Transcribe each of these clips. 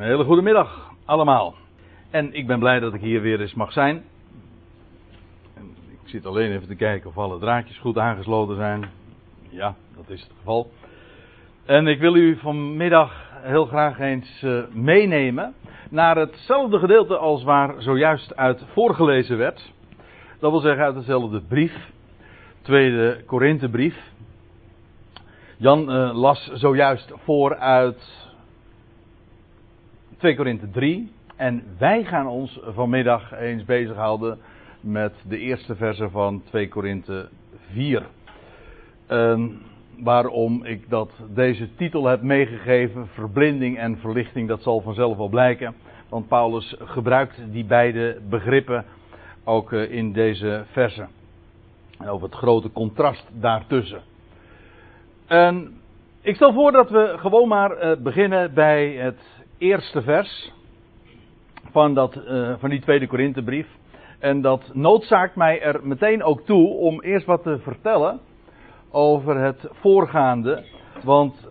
Een hele goede middag allemaal. En ik ben blij dat ik hier weer eens mag zijn. En ik zit alleen even te kijken of alle draadjes goed aangesloten zijn. Ja, dat is het geval. En ik wil u vanmiddag heel graag eens uh, meenemen naar hetzelfde gedeelte als waar zojuist uit voorgelezen werd. Dat wil zeggen uit dezelfde brief. Tweede Korinthebrief. Jan uh, las zojuist voor uit 2 Korinthe 3. En wij gaan ons vanmiddag eens bezighouden met de eerste verse van 2 Korinthe 4. Uh, waarom ik dat deze titel heb meegegeven, verblinding en verlichting, dat zal vanzelf wel blijken. Want Paulus gebruikt die beide begrippen ook uh, in deze verse. En over het grote contrast daartussen. En ik stel voor dat we gewoon maar uh, beginnen bij het eerste vers van, dat, uh, van die tweede Korinthebrief. En dat noodzaakt mij er meteen ook toe om eerst wat te vertellen over het voorgaande. Want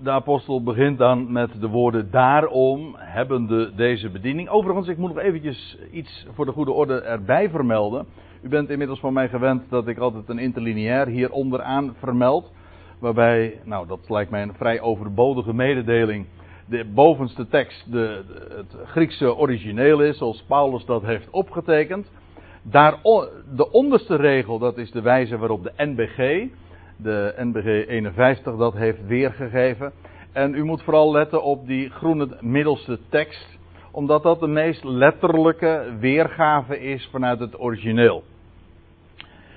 de apostel begint dan met de woorden daarom hebbende deze bediening. Overigens, ik moet nog eventjes iets voor de goede orde erbij vermelden. U bent inmiddels van mij gewend dat ik altijd een interlineair hier onderaan vermeld. Waarbij, nou dat lijkt mij een vrij overbodige mededeling de bovenste tekst de, het Griekse origineel is, zoals Paulus dat heeft opgetekend. Daar, de onderste regel, dat is de wijze waarop de NBG, de NBG 51, dat heeft weergegeven. En u moet vooral letten op die groene middelste tekst, omdat dat de meest letterlijke weergave is vanuit het origineel.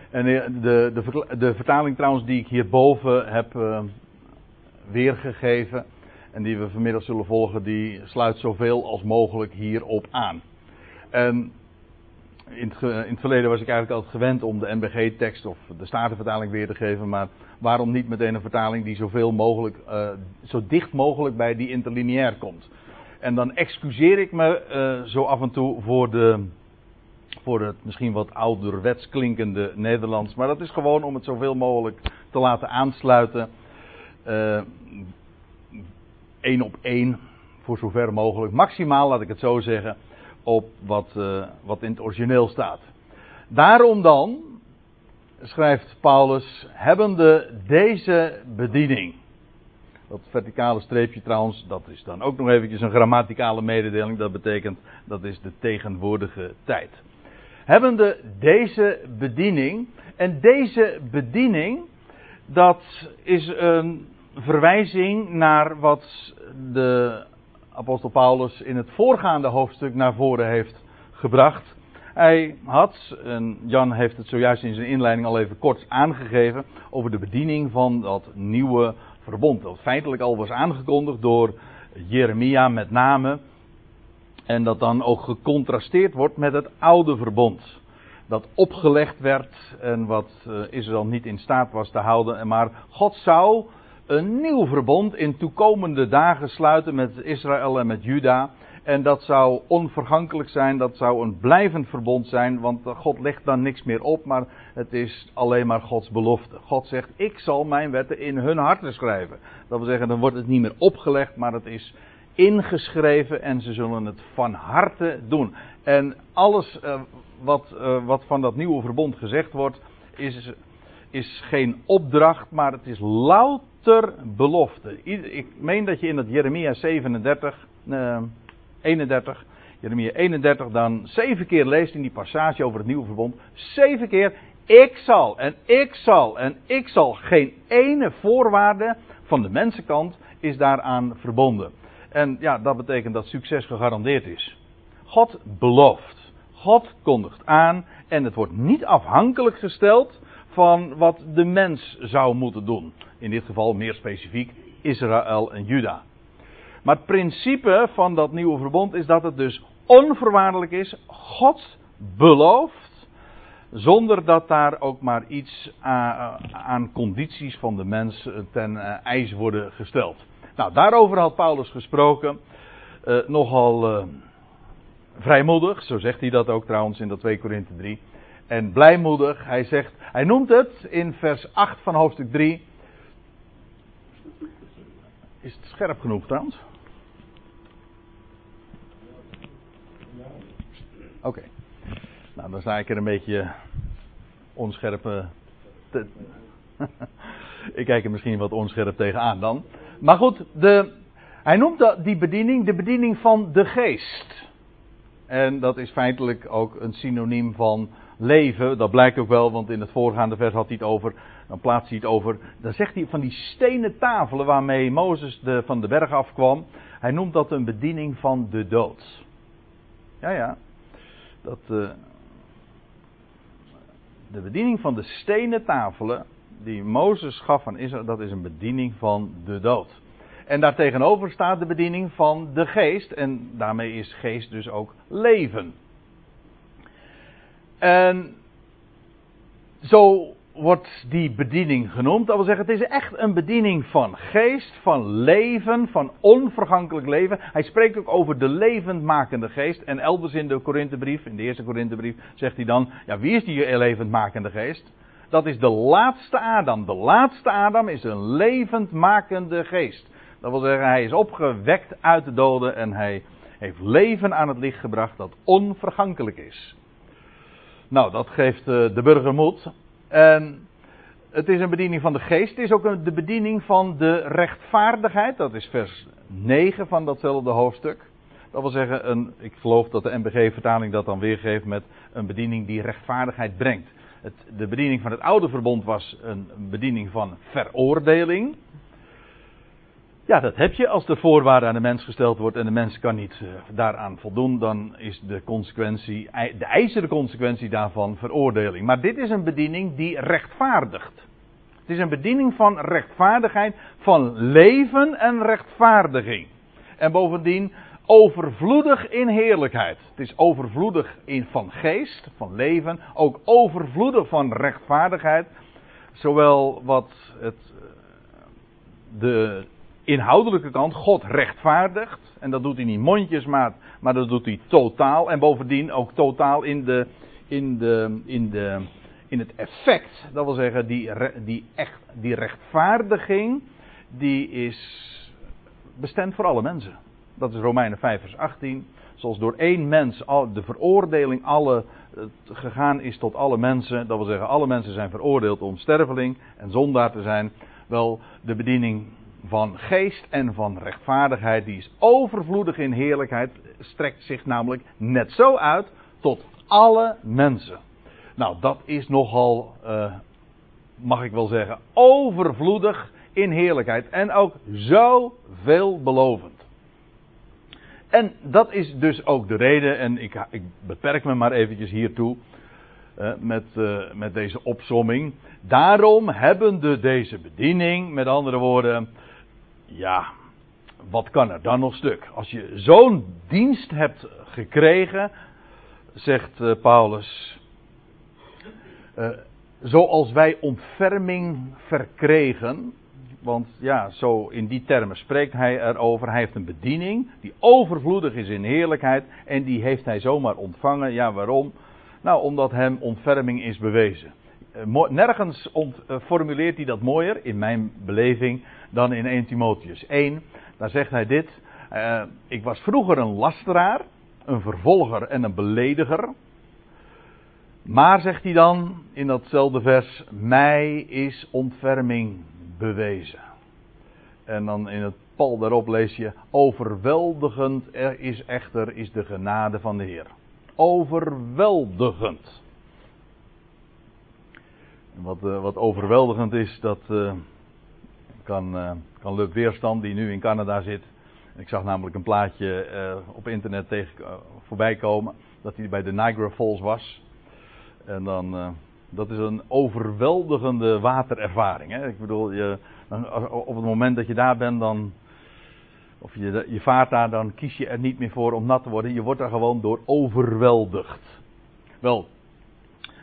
En de, de, de vertaling trouwens die ik hierboven heb uh, weergegeven, en die we vanmiddag zullen volgen, die sluit zoveel als mogelijk hierop aan. En in het, in het, verleden was ik eigenlijk altijd gewend om de NBG-tekst of de Statenvertaling weer te geven, maar waarom niet meteen een vertaling die zoveel mogelijk, uh, zo dicht mogelijk bij die interlineair komt. En dan excuseer ik me uh, zo af en toe voor, de, voor het misschien wat ouderwets klinkende Nederlands, maar dat is gewoon om het zoveel mogelijk te laten aansluiten. Uh, één op één, voor zover mogelijk, maximaal laat ik het zo zeggen, op wat, uh, wat in het origineel staat. Daarom dan, schrijft Paulus, hebbende deze bediening. Dat verticale streepje trouwens, dat is dan ook nog eventjes een grammaticale mededeling. Dat betekent, dat is de tegenwoordige tijd. Hebbende deze bediening. En deze bediening, dat is een verwijzing naar wat de apostel Paulus in het voorgaande hoofdstuk naar voren heeft gebracht. Hij had, en Jan heeft het zojuist in zijn inleiding al even kort aangegeven, over de bediening van dat nieuwe verbond. Dat feitelijk al was aangekondigd door Jeremia met name. En dat dan ook gecontrasteerd wordt met het oude verbond. Dat opgelegd werd en wat eh, Israël niet in staat was te houden. Maar God zou een nieuw verbond in toekomende dagen sluiten met Israël en met Juda. En dat zou onvergankelijk zijn, dat zou een blijvend verbond zijn, want God legt dan niks meer op, maar het is alleen maar Gods belofte. God zegt, ik zal mijn wetten in hun harten schrijven. Dat wil zeggen, dan wordt het niet meer opgelegd, maar het is ingeschreven en ze zullen het van harte doen. En alles uh, wat, uh, wat van dat nieuwe verbond gezegd wordt, is, is geen opdracht, maar het is louter ter belofte. Ik meen dat je in dat Jeremia 37, uh, 31, Jeremia 31 dan zeven keer leest in die passage over het nieuwe verbond. Zeven keer, ik zal en ik zal en ik zal. Geen ene voorwaarde van de mensenkant is daaraan verbonden. En ja, dat betekent dat succes gegarandeerd is. God belooft. God kondigt aan en het wordt niet afhankelijk gesteld van wat de mens zou moeten doen. In dit geval meer specifiek Israël en Juda. Maar het principe van dat nieuwe verbond is dat het dus onvoorwaardelijk is. God belooft. Zonder dat daar ook maar iets aan condities van de mens ten eh, ijs worden gesteld. Nou, daarover had Paulus gesproken. Uh, nogal uh, vrijmoedig, zo zegt hij dat ook trouwens in dat 2 Korinthe 3 en blijmoedig. Hij zegt, hij noemt het in vers 8 van hoofdstuk 3. Is het scherp genoeg trouwens? Oké. Nou, dan sta ik er een beetje onscherp. Eh, te... ik kijk er misschien wat onscherp tegenaan dan. Maar goed, de... hij noemt dat, die bediening de bediening van de geest. En dat is feitelijk ook een synoniem van leven. Dat blijkt ook wel, want in het voorgaande vers had hij het over dan plaatst hij het over. Dan zegt hij van die stenen tafelen waarmee Mozes de, van de berg afkwam. Hij noemt dat een bediening van de dood. Ja, ja. Dat, uh, de bediening van de stenen tafelen die Mozes gaf aan Israël, dat is een bediening van de dood. En daartegenover staat de bediening van de geest. En daarmee is geest dus ook leven. En zo wordt die bediening genoemd. Dat wil zeggen, het is echt een bediening van geest, van leven, van onvergankelijk leven. Hij spreekt ook over de levendmakende geest. En elders in de Korinthebrief, in de eerste Korinthebrief, zegt hij dan: Ja, wie is die levendmakende geest? Dat is de laatste Adam. De laatste Adam is een levendmakende geest. Dat wil zeggen, hij is opgewekt uit de doden en hij heeft leven aan het licht gebracht dat onvergankelijk is. Nou, dat geeft eh, de burger moed. En het is een bediening van de geest. Het is ook de bediening van de rechtvaardigheid. Dat is vers 9 van datzelfde hoofdstuk. Dat wil zeggen, een, ik geloof dat de NBG-vertaling dat dan weergeeft met een bediening die rechtvaardigheid brengt. Het, de bediening van het oude verbond was een bediening van veroordeling. Ja, dat heb je als de voorwaarde aan de mens gesteld wordt en de mens kan niet uh, daaraan voldoen, dan is de consequentie, de ijzeren consequentie daarvan veroordeling. Maar dit is een bediening die rechtvaardigt. Het is een bediening van rechtvaardigheid, van leven en rechtvaardiging. En bovendien overvloedig in heerlijkheid. Het is overvloedig in van geest, van leven, ook overvloedig van rechtvaardigheid. Zowel wat het, eh, de inhoudelijke kant, God rechtvaardigt. En dat doet hij niet mondjesmaat, maar dat doet hij totaal. En bovendien ook totaal in, de, in, de, in, de, in het effect. Dat wil zeggen, die, die, echt, die rechtvaardiging, die is bestemd voor alle mensen. Dat is Romeinen 5 vers 18. Zoals door één mens de veroordeling alle, gegaan is tot alle mensen. Dat wil zeggen, alle mensen zijn veroordeeld om sterveling en zondaar te zijn. Wel, de bediening van geest en van rechtvaardigheid, die is overvloedig in heerlijkheid, strekt zich namelijk net zo uit tot alle mensen. Nou, dat is nogal, uh, mag ik wel zeggen, overvloedig in heerlijkheid en ook zo veelbelovend. En dat is dus ook de reden, en ik, ik beperk me maar eventjes hiertoe uh, met, uh, met deze opsomming. Daarom hebben de deze bediening, met andere woorden, ja, wat kan er dan nog stuk? Als je zo'n dienst hebt gekregen, zegt uh, Paulus, uh, zoals wij ontferming verkregen, want ja, zo in die termen spreekt hij erover. Hij heeft een bediening die overvloedig is in heerlijkheid en die heeft hij zomaar ontvangen. Ja, waarom? Nou, omdat hem ontferming is bewezen. Eh, nergens formuleert hij dat mooier, in mijn beleving, dan in 1 Timotheus 1. Daar zegt hij dit. Uh, ik was vroeger een lasteraar, een vervolger en een belediger. Maar zegt hij dan in datzelfde vers, mij is ontferming bewezen. En dan in het pal daarop lees je, overweldigend er is echter is de genade van de Heer. Overweldigend. Wat, uh, wat overweldigend is, dat, uh, kan, uh, kan Lub Weerstand, die nu in Canada zit. Ik zag namelijk een plaatje op internet tegen, voorbij komen. Dat hij bij de Niagara Falls was. En dan, dat is een overweldigende waterervaring. Hè? Ik bedoel, je, op het moment dat je daar bent, dan. Of je, je vaart daar, dan kies je er niet meer voor om nat te worden. Je wordt daar gewoon door overweldigd. Wel,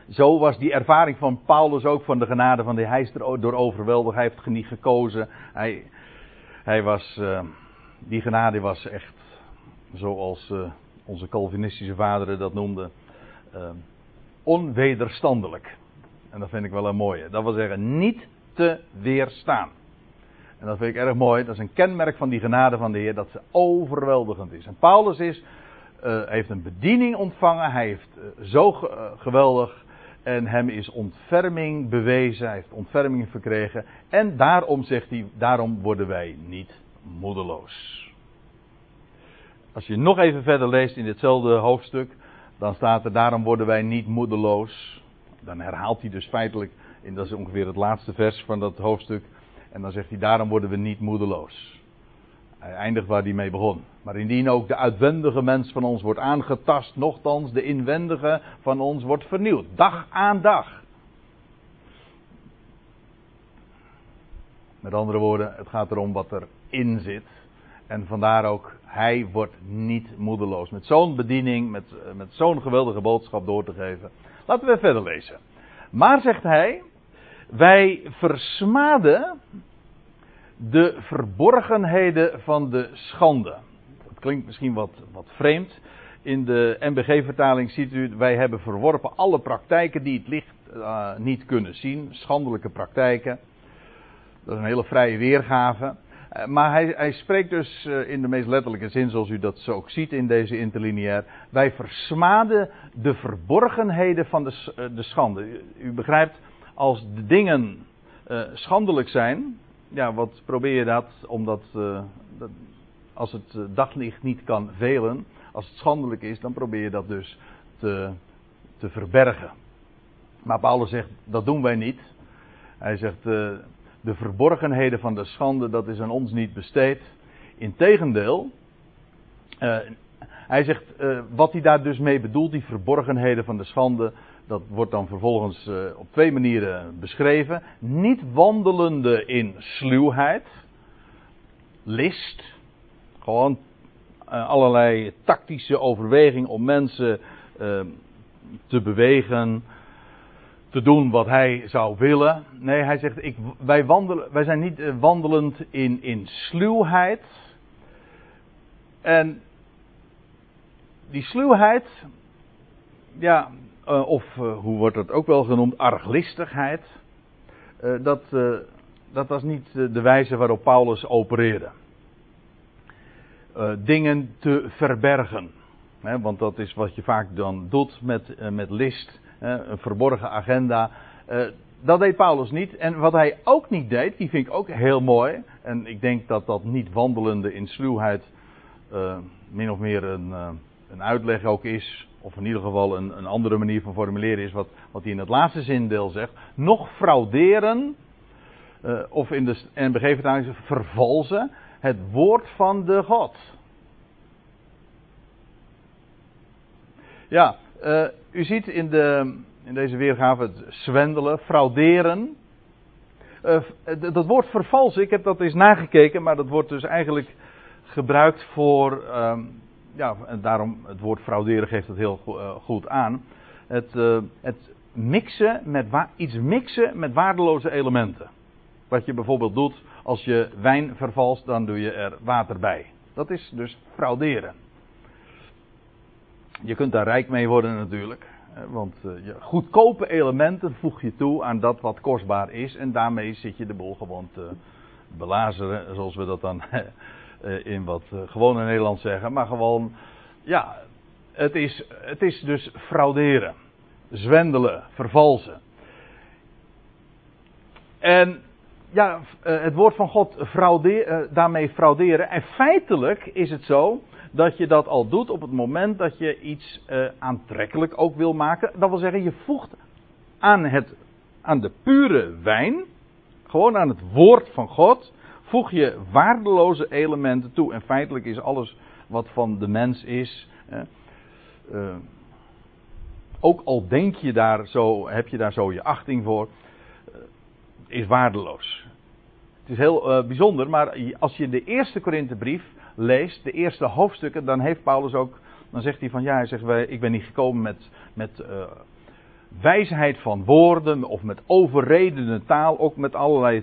zo was die ervaring van Paulus ook van de genade van de Hij is er door overweldigd. Hij heeft niet gekozen. Hij, hij was, uh, die genade was echt, zoals uh, onze Calvinistische vaderen dat noemden, uh, onwederstandelijk. En dat vind ik wel een mooie. Dat wil zeggen, niet te weerstaan. En dat vind ik erg mooi. Dat is een kenmerk van die genade van de Heer, dat ze overweldigend is. En Paulus is heeft een bediening ontvangen. Hij heeft zo ge geweldig. En hem is ontferming bewezen. Hij heeft ontferming verkregen. En daarom zegt hij: daarom worden wij niet moedeloos. Als je nog even verder leest in ditzelfde hoofdstuk. Dan staat er: daarom worden wij niet moedeloos. Dan herhaalt hij dus feitelijk. En dat is ongeveer het laatste vers van dat hoofdstuk. En dan zegt hij: daarom worden we niet moedeloos. Hij eindigt waar hij mee begon. Maar indien ook de uitwendige mens van ons wordt aangetast, nochtans de inwendige van ons wordt vernieuwd. Dag aan dag. Met andere woorden, het gaat erom wat erin zit. En vandaar ook, hij wordt niet moedeloos. Met zo'n bediening, met, met zo'n geweldige boodschap door te geven. Laten we verder lezen. Maar zegt hij, wij versmaden de verborgenheden van de schande. Klinkt misschien wat, wat vreemd. In de MBG-vertaling ziet u, wij hebben verworpen alle praktijken die het licht uh, niet kunnen zien. Schandelijke praktijken. Dat is een hele vrije weergave. Uh, maar hij, hij, spreekt dus uh, in de meest letterlijke zin, zoals u dat zo ook ziet in deze interlineair. Wij versmaden de verborgenheden van de, de schande. U, begrijpt, als de dingen schandelijk zijn, ja, wat probeer je dat? Omdat dat, als het uh, daglicht niet kan velen, als het schandelijk is, dan probeer je dat dus te, te verbergen. Maar Paulus zegt, dat doen wij niet. Hij zegt, uh, de verborgenheden van de schande, dat is aan ons niet besteed. Integendeel, hij zegt, wat hij daar dus mee bedoelt, die verborgenheden van de schande, dat wordt dan vervolgens uh, op twee manieren beschreven. Niet wandelende in sluwheid, list, gewoon uh, allerlei tactische overweging om mensen uh, te bewegen, te doen wat hij zou willen. Nee, hij zegt, ik, wij, wandelen, wij zijn niet wandelend in, in sluwheid. En die sluwheid, ja, of hoe wordt dat ook wel genoemd, arglistigheid. Dat, dat was niet de wijze waarop Paulus opereerde. Dingen te verbergen. Want dat is wat je vaak dan doet met, met list, een verborgen agenda. dat deed Paulus niet. En wat hij ook niet deed, die vind ik ook heel mooi. En ik denk dat dat niet wandelende in sluwheid min of meer een, een uitleg ook is of in ieder geval een, een andere manier van formuleren is wat, wat hij in het laatste zindeel zegt, nog frauderen, of in de NBG-vertaling vervalsen, het woord van de God. Ja, uh, u ziet in, de, in deze weergave het zwendelen, frauderen. Uh, dat woord vervalsen, ik heb dat eens nagekeken, maar dat wordt dus eigenlijk gebruikt voor um, ja, en daarom het woord frauderen geeft het heel goed aan. Het, het mixen met iets mixen met waardeloze elementen. Wat je bijvoorbeeld doet als je wijn vervalst, dan doe je er water bij. Dat is dus frauderen. Je kunt daar rijk mee worden natuurlijk. Want je goedkope elementen voeg je toe aan dat wat kostbaar is. En daarmee zit je de boel gewoon te belazeren, zoals we dat dan uh, in wat uh, gewone Nederlands zeggen, maar gewoon, ja, het is, het is dus frauderen, zwendelen, vervalsen. En ja, uh, het woord van God fraudeer, daarmee frauderen. En feitelijk is het zo dat je dat al doet op het moment dat je iets aantrekkelijk ook wil maken. Dat wil zeggen, je voegt aan, het, aan de pure wijn, gewoon aan het woord van God, voeg je waardeloze elementen toe. En feitelijk is alles wat van de mens is. ook al denk je daar zo, heb je daar zo je achting voor, is waardeloos. Het is heel uh, bijzonder, maar als je de eerste Korinthebrief leest, de eerste hoofdstukken, dan heeft Paulus ook, dan zegt hij van ja, hij zegt, ik ben niet gekomen met, met wijsheid van woorden of met overredende taal, ook met allerlei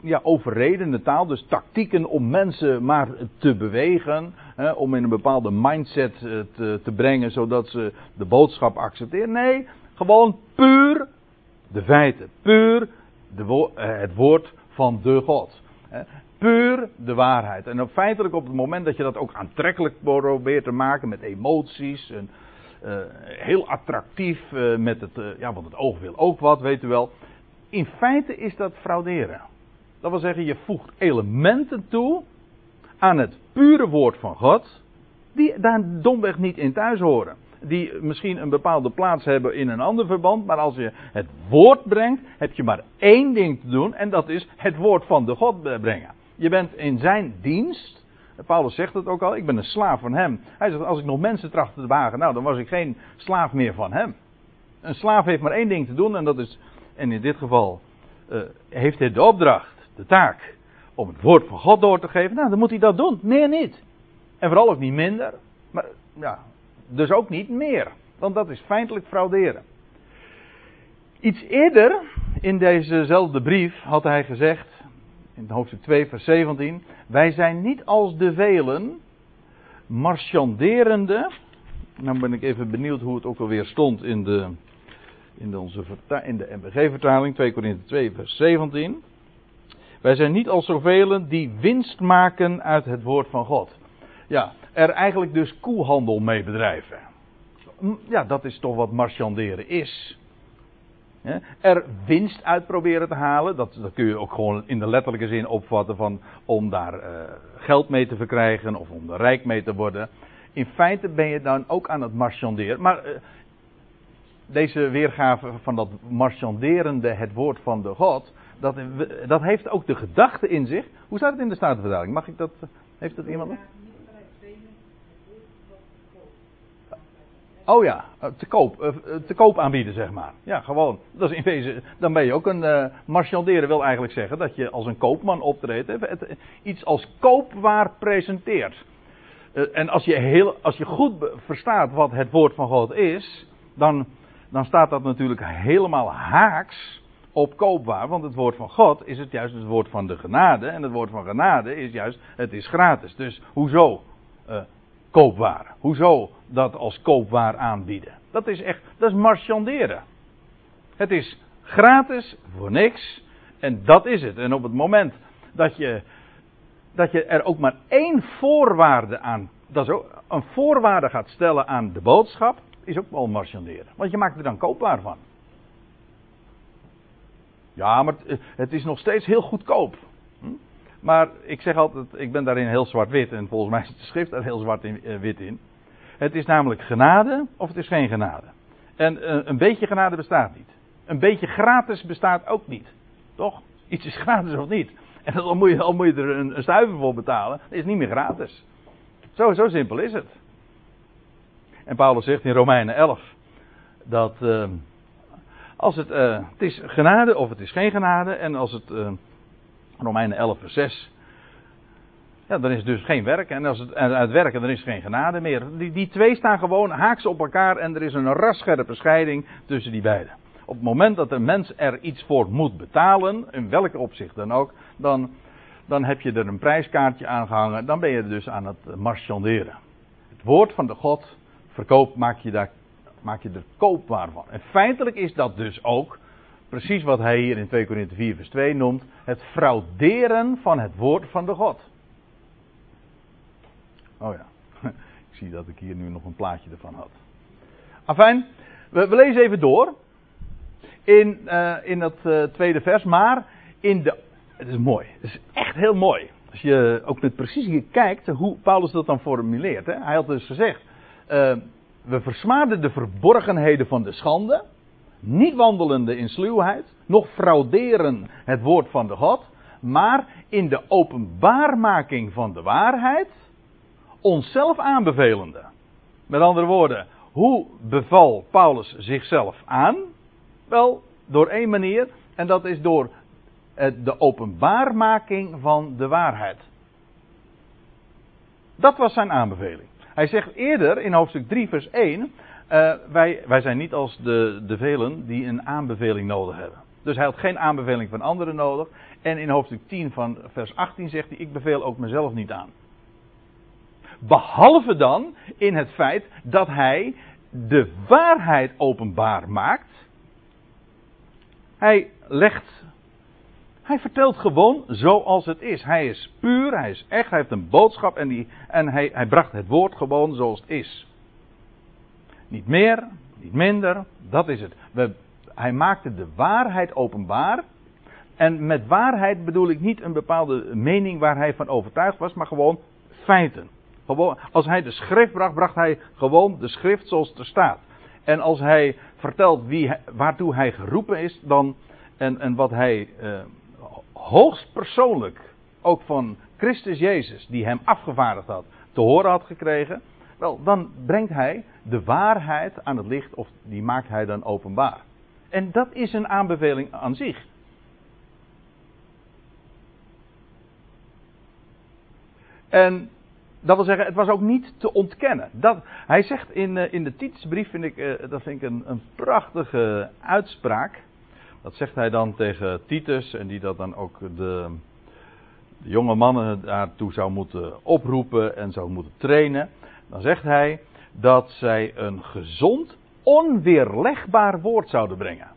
ja, overredende taal, dus tactieken om mensen maar te bewegen, hè, om in een bepaalde mindset eh, te, te brengen, zodat ze de boodschap accepteren. Nee, gewoon puur de feiten, puur de, eh, het woord van de God. puur de waarheid. En feitelijk op het moment dat je dat ook aantrekkelijk probeert te maken met emoties. En, uh, heel attractief uh, met het, ja, want het oog wil ook wat, weet u wel. In feite is dat frauderen. Dat wil zeggen, je voegt elementen toe aan het pure woord van God, die daar domweg niet in thuis horen. Die misschien een bepaalde plaats hebben in een ander verband, maar als je het woord brengt, heb je maar één ding te doen en dat is het woord van de God brengen. Je bent in zijn dienst. Paulus zegt het ook al, ik ben een slaaf van hem. Hij zegt, als ik nog mensen trachtte te wagen, nou dan was ik geen slaaf meer van hem. Een slaaf heeft maar één ding te doen en dat is, en in dit geval uh, heeft hij de opdracht, de taak, om het woord van God door te geven. Nou, dan moet hij dat doen, meer niet. En vooral ook niet minder, maar ja, dus ook niet meer. Want dat is feitelijk frauderen. Iets eerder in dezezelfde brief had hij gezegd, in hoofdstuk 2, vers 17: Wij zijn niet als de velen, marchanderende. Nou ben ik even benieuwd hoe het ook alweer stond in de, in onze, in de MBG-vertaling, 2 Korinthe 2, vers 17. Wij zijn niet als zoveel die winst maken uit het woord van God. Ja, er eigenlijk dus koehandel mee bedrijven. Ja, dat is toch wat marchanderen is. Er winst uit proberen te halen, dat, kun je ook gewoon in de letterlijke zin opvatten van om daar uh, geld mee te verkrijgen of om er rijk mee te worden. In feite ben je dan ook aan het marchanderen. Maar uh, deze weergave van dat marchanderende, het woord van de God, dat, dat heeft ook de gedachte in zich. Hoe staat het in de Statenvertaling? Mag ik dat, heeft dat iemand? Oh ja, eh, te koop, eh, eh, te koop aanbieden, zeg maar. Ja, gewoon. Dat is in wezen, dan ben je ook een. Uh, wil eigenlijk zeggen dat je als een koopman optreedt. Iets als koopwaar presenteert. En als je, heel, als je goed verstaat wat het woord van God is, dan, dan staat dat natuurlijk helemaal haaks op koopwaar. Want het woord van God is het juist het woord van de genade. En het woord van genade is juist, het is gratis. Dus hoezo uh, koopwaar? Hoezo dat als koopwaar aanbieden. Dat is echt, dat is marchanderen. Het is gratis voor niks en dat is het. En op het moment dat je, dat je er ook maar één voorwaarde aan, dat is ook een voorwaarde gaat stellen aan de boodschap, is ook wel marchanderen. Want je maakt er dan koopwaar van. Ja, maar het is nog steeds heel goedkoop. Hm? Maar ik zeg altijd, ik ben daarin heel zwart-wit en volgens mij is de schrift er heel zwart-wit in. Het is namelijk genade of het is geen genade. En uh, een beetje genade bestaat niet. Een beetje gratis bestaat ook niet. Toch? Iets is gratis of niet. En dan moet je, moet je er een, stuiver voor betalen. Dat is niet meer gratis. Zo, zo simpel is het. En Paulus zegt in Romeinen 11 dat uh, als het, uh, het is genade of het is geen genade. En als het Romeinen 11 vers 6 ja, dan is dus geen werk. En als het uit werken, dan is geen genade meer. Die, die twee staan gewoon haaks op elkaar en er is een rasscherpe scheiding tussen die beiden. Op het moment dat een mens er iets voor moet betalen, in welke opzicht dan ook, dan, dan heb je er een prijskaartje aan gehangen. Dan ben je dus aan het marchanderen. Het woord van de God, verkoop, maak je, daar, maak je er koopwaar van. En feitelijk is dat dus ook precies wat hij hier in 2 Korinthe 4 vers 2 noemt, het frauderen van het woord van de God. Oh ja, ik zie dat ik hier nu nog een plaatje ervan had. Afijn, we, we lezen even door. In, uh, in dat uh, tweede vers, maar in de. Het is mooi, het is echt heel mooi. Als je ook met precisie kijkt hoe Paulus dat dan formuleert. Hè? Hij had dus gezegd: uh, We versmaden de verborgenheden van de schande, niet wandelende in sluwheid, nog frauderen het woord van de God, maar in de openbaarmaking van de waarheid onszelf aanbevelende. Met andere woorden, hoe beval Paulus zichzelf aan? Wel, door één manier, en dat is door de openbaarmaking van de waarheid. Dat was zijn aanbeveling. Hij zegt eerder in hoofdstuk 3, vers 1: uh, eh, wij, wij zijn niet als de, de velen die een aanbeveling nodig hebben. Dus hij had geen aanbeveling van anderen nodig. En in hoofdstuk 10 van vers 18 zegt hij: Ik beveel ook mezelf niet aan. Behalve dan in het feit dat hij de waarheid openbaar maakt. Hij legt Hij vertelt gewoon zoals het is. Hij is puur, hij is echt, hij heeft een boodschap en, die, en hij, hij bracht het woord gewoon zoals het is. Niet meer, niet minder, dat is het. We, hij maakte de waarheid openbaar. En met waarheid bedoel ik niet een bepaalde mening waar hij van overtuigd was, maar gewoon feiten. Als hij de schrift bracht, bracht hij gewoon de schrift zoals er staat. En als hij vertelt wie, waartoe hij geroepen is, dan, en, en wat hij eh, hoogst persoonlijk ook van Christus Jezus, die hem afgevaardigd had, te horen had gekregen, wel, dan brengt hij de waarheid aan het licht, of die maakt hij dan openbaar. En dat is een aanbeveling aan zich. En dat wil zeggen, het was ook niet te ontkennen. Dat, hij zegt in, eh, in de Titusbrief, vind ik, eh, dat vind ik een, een prachtige uitspraak. Dat zegt hij dan tegen Titus en die dat dan ook de, de jonge mannen daartoe zou moeten oproepen en zou moeten trainen. Dan zegt hij dat zij een gezond, onweerlegbaar woord zouden brengen.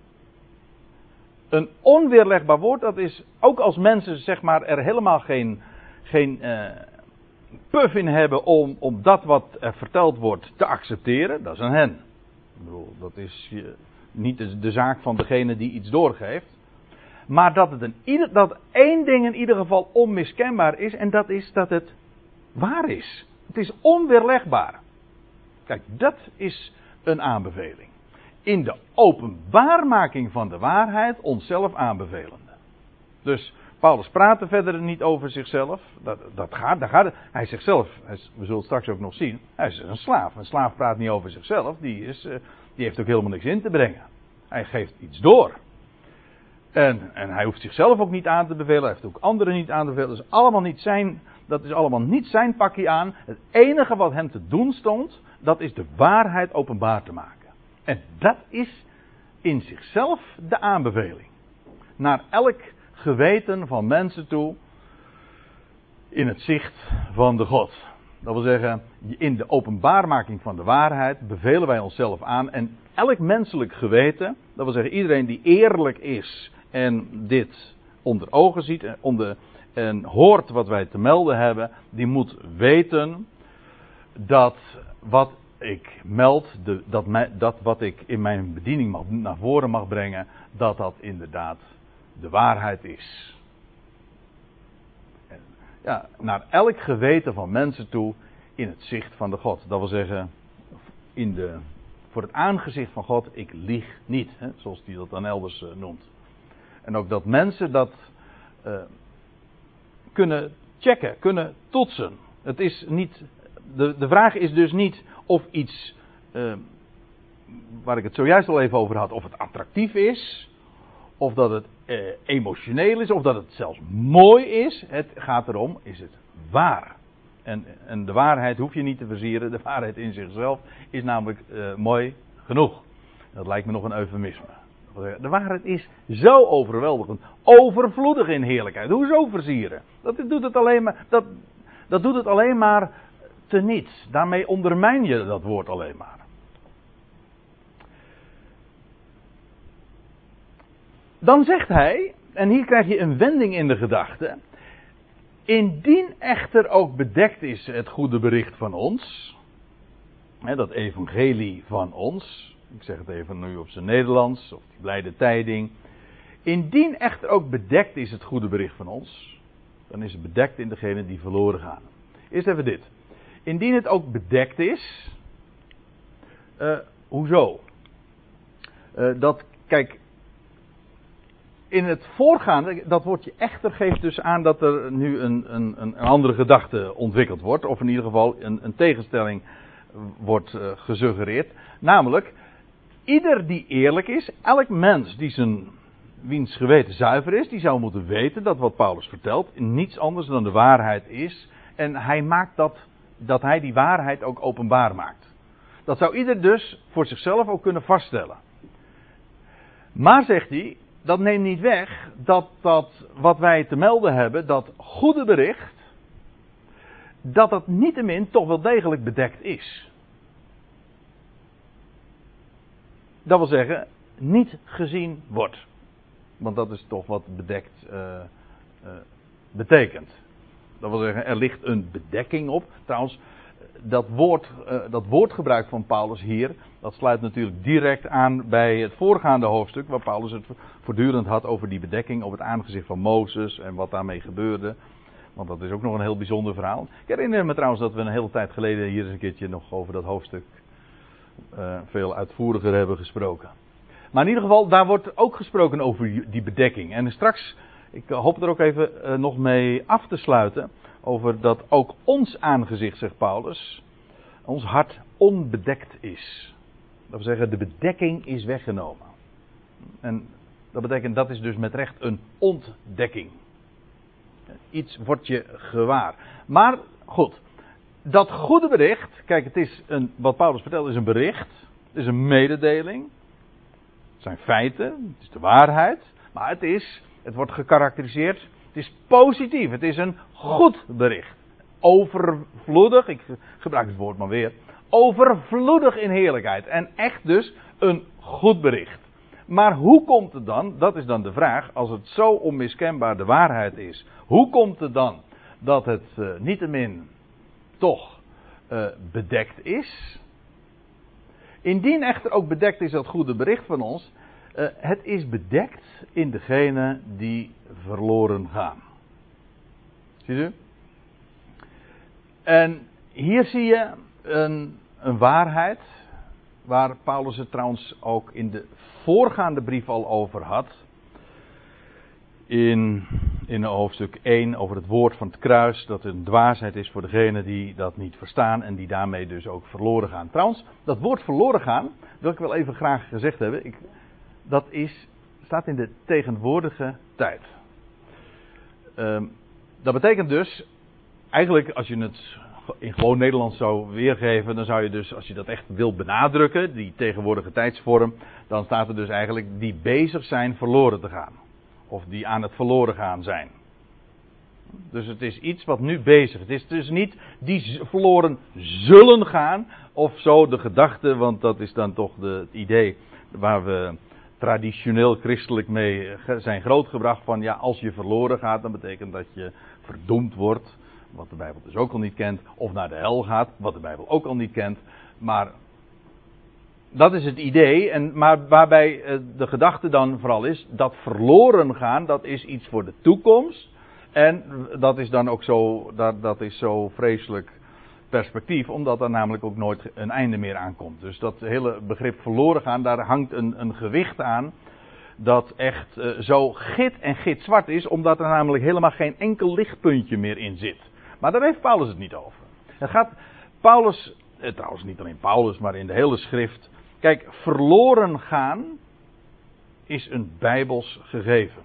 Een onweerlegbaar woord, dat is ook als mensen zeg maar er helemaal geen, geen uh, puff in hebben om, om dat wat er verteld wordt te accepteren, dat is een hen. Ik bedoel, dat is niet de, zaak van degene die iets doorgeeft. Maar dat, het een, dat één ding in ieder geval onmiskenbaar is, en dat is dat het waar is. Het is onweerlegbaar. Kijk, dat is een aanbeveling. In de openbaarmaking van de waarheid onszelf aanbevelende. Dus Paulus praat er verder niet over zichzelf. Dat, dat gaat, daar gaat Hij zichzelf, we zullen het straks ook nog zien, hij is een slaaf. Een slaaf praat niet over zichzelf, die, is, eh, die heeft ook helemaal niks in te brengen. Hij geeft iets door. En, en hij hoeft zichzelf ook niet aan te bevelen, hij heeft ook anderen niet aan te bevelen. Dat is allemaal niet zijn, dat is allemaal niet zijn pakje aan. Het enige wat hem te doen stond, dat is de waarheid openbaar te maken. En dat is in zichzelf de aanbeveling. Naar elk geweten van mensen toe in het zicht van de God. Dat wil zeggen, in de openbaarmaking van de waarheid bevelen wij onszelf aan en elk menselijk geweten, dat wil zeggen iedereen die eerlijk is en dit onder ogen ziet en, onder, en hoort wat wij te melden hebben, die moet weten dat wat ik meld, de, dat, dat wat ik in mijn bediening mag, naar voren mag brengen, dat dat inderdaad de waarheid is. En, ja, naar elk geweten van mensen toe in het zicht van de God. Dat wil zeggen, in de, voor het aangezicht van God, ik lieg niet, hè, zoals hij dat dan elders uh, noemt. En ook dat mensen dat uh, kunnen checken, kunnen toetsen. Het is niet, de, de vraag is dus niet of iets, uh, waar ik het zojuist al even over had, of het attractief is, of dat het eh, emotioneel is, of dat het zelfs mooi is. Het gaat erom, is het waar? En, en de waarheid hoef je niet te versieren. De waarheid in zichzelf is namelijk eh, mooi genoeg. Dat lijkt me nog een eufemisme. De waarheid is zo overweldigend, overvloedig in heerlijkheid. Hoezo versieren? Dat doet het alleen maar, dat, dat doet het alleen maar teniet. Daarmee ondermijn je dat woord alleen maar. Dan zegt hij, en hier krijg je een wending in de gedachte. Indien echter ook bedekt is het goede bericht van ons, hè, dat evangelie van ons, ik zeg het even nu op zijn Nederlands, of die blijde tijding. Indien echter ook bedekt is het goede bericht van ons, dan is het bedekt in degene die verloren gaan. Eerst even dit. Indien het ook bedekt is, uh, hoezo? Uh, dat, kijk, in het voorgaande, dat woordje echter geeft dus aan dat er nu een, een, een andere gedachte ontwikkeld wordt. Of in ieder geval een, een tegenstelling wordt uh, gesuggereerd. Namelijk, ieder die eerlijk is, elk mens die zijn, wiens geweten zuiver is, die zou moeten weten dat wat Paulus vertelt niets anders dan de waarheid is. En hij maakt dat, dat hij die waarheid ook openbaar maakt. Dat zou ieder dus voor zichzelf ook kunnen vaststellen. Maar zegt hij, dat neemt niet weg dat, dat wat wij te melden hebben, dat goede bericht, dat dat niettemin toch wel degelijk bedekt is. Dat wil zeggen, niet gezien wordt. Want dat is toch wat bedekt uh, uh, betekent. Dat wil zeggen, er ligt een bedekking op. Trouwens, dat, woord, uh, dat woordgebruik van Paulus hier, dat sluit natuurlijk direct aan bij het voorgaande hoofdstuk, waar Paulus het voortdurend had over die bedekking op het aangezicht van Mozes en wat daarmee gebeurde. Want dat is ook nog een heel bijzonder verhaal. Ik herinner me trouwens dat we een hele tijd geleden hier eens een keertje nog over dat hoofdstuk uh, veel uitvoeriger hebben gesproken. Maar in ieder geval, daar wordt ook gesproken over die bedekking. En straks, ik hoop er ook even uh, nog mee af te sluiten. Over dat ook ons aangezicht, zegt Paulus, ons hart onbedekt is. Dat wil zeggen, de bedekking is weggenomen. En dat betekent, dat is dus met recht een ontdekking. Iets wordt je gewaar. Maar goed, dat goede bericht, kijk, het is een, wat Paulus vertelt is een bericht, het is een mededeling, het zijn feiten, het is de waarheid, maar het is, het wordt gekarakteriseerd, het is positief, het is een goed bericht. Overvloedig, ik gebruik het woord maar weer, overvloedig in heerlijkheid en echt dus een goed bericht. Maar hoe komt het dan, dat is dan de vraag, als het zo onmiskenbaar de waarheid is, hoe komt het dan dat het uh, niettemin toch uh, bedekt is? Indien echter ook bedekt is dat goede bericht van ons, uh, het is bedekt in degene die verloren gaan. Zie je? En hier zie je een, een waarheid, waar Paulus het trouwens ook in de voorgaande brief al over had. In, in hoofdstuk 1 over het woord van het kruis. Dat een dwaasheid is voor degenen die dat niet verstaan. En die daarmee dus ook verloren gaan. Trouwens, dat woord verloren gaan. Wil ik wel even graag gezegd hebben. Ik, dat is, staat in de tegenwoordige tijd. Um, dat betekent dus. Eigenlijk als je het in gewoon Nederlands zou weergeven, dan zou je dus, als je dat echt wil benadrukken, die tegenwoordige tijdsvorm, dan staat er dus eigenlijk die bezig zijn verloren te gaan. Of die aan het verloren gaan zijn. Dus het is iets wat nu bezig is. Het is dus niet die verloren zullen gaan, of zo de gedachte, want dat is dan toch de, het idee waar we traditioneel christelijk mee zijn grootgebracht van ja, als je verloren gaat, dan betekent dat je verdoemd wordt wat de Bijbel dus ook al niet kent, of naar de hel gaat, wat de Bijbel ook al niet kent. Maar dat is het idee, en, maar waarbij eh, de gedachte dan vooral is, dat verloren gaan, dat is iets voor de toekomst. En dat is dan ook zo, dat, dat is zo vreselijk perspectief, omdat er namelijk ook nooit een einde meer aankomt. Dus dat hele begrip verloren gaan, daar hangt een, een gewicht aan dat echt uh, zo git en gitzwart is, omdat er namelijk helemaal geen enkel lichtpuntje meer in zit. Maar daar heeft Paulus het niet over. Het gaat, Paulus, eh, trouwens niet alleen Paulus, maar in de hele schrift. Kijk, verloren gaan is een bijbels gegeven.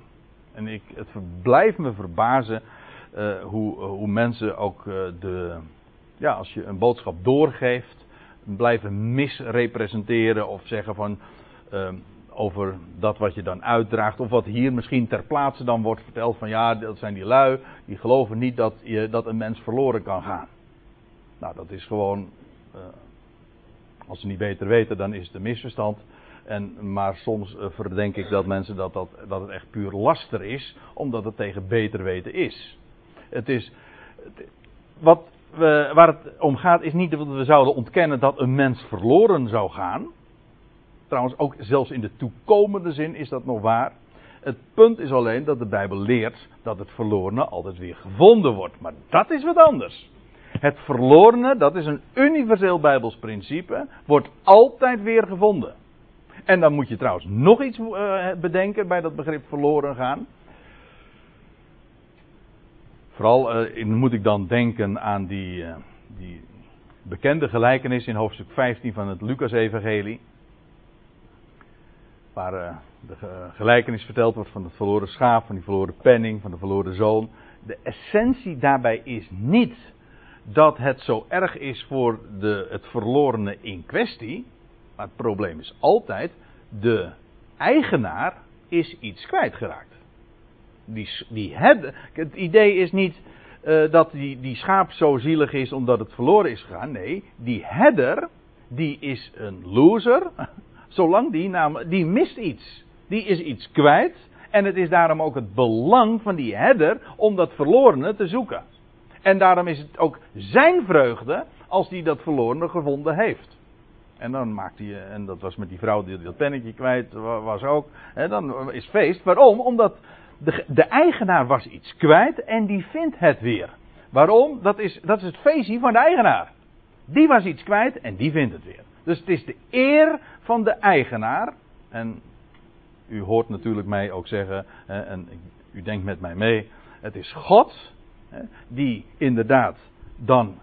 En ik, het blijft me verbazen uh, hoe, hoe mensen ook de, ja, als je een boodschap doorgeeft, blijven misrepresenteren of zeggen van, uh, over dat wat je dan uitdraagt. Of wat hier misschien ter plaatse dan wordt verteld van ja, dat zijn die lui. Die geloven niet dat, je, dat een mens verloren kan gaan. Nou, dat is gewoon. Uh, als ze niet beter weten, dan is het een misverstand. En, maar soms uh, verdenk ik dat mensen dat, dat, dat het echt puur laster is, omdat het tegen beter weten is. Het is. Wat we, waar het om gaat is niet dat we zouden ontkennen dat een mens verloren zou gaan. Trouwens, ook zelfs in de toekomende zin is dat nog waar. Het punt is alleen dat de Bijbel leert dat het verlorene altijd weer gevonden wordt. Maar dat is wat anders. Het verlorene, dat is een universeel Bijbels principe, wordt altijd weer gevonden. En dan moet je trouwens nog iets uh, bedenken bij dat begrip verloren gaan. Vooral uh, moet ik dan denken aan die, uh, die bekende gelijkenis in hoofdstuk 15 van het Lucas-evangelie waar uh, de gelijkenis verteld wordt van het verloren schaap, van die verloren penning, van de verloren zoon. De essentie daarbij is niet dat het zo erg is voor de, het verlorene in kwestie. Maar het probleem is altijd, de eigenaar is iets kwijtgeraakt. Die, die het, idee is niet uh, dat die, die schaap zo zielig is omdat het verloren is gegaan. Nee, die herder, die is een loser. Zolang die namelijk, die mist iets. Die is iets kwijt. En het is daarom ook het belang van die herder om dat verlorene te zoeken. En daarom is het ook zijn vreugde als hij dat verlorene gevonden heeft. En dan maakt hij, en dat was met die vrouw die dat pennetje kwijt was ook. En dan is feest. Waarom? Omdat de, de eigenaar was iets kwijt en die vindt het weer. Waarom? Dat is, dat is het feestje van de eigenaar. Die was iets kwijt en die vindt het weer. Dus het is de eer van de eigenaar. En u hoort natuurlijk mij ook zeggen, en u denkt met mij mee, het is God die inderdaad dan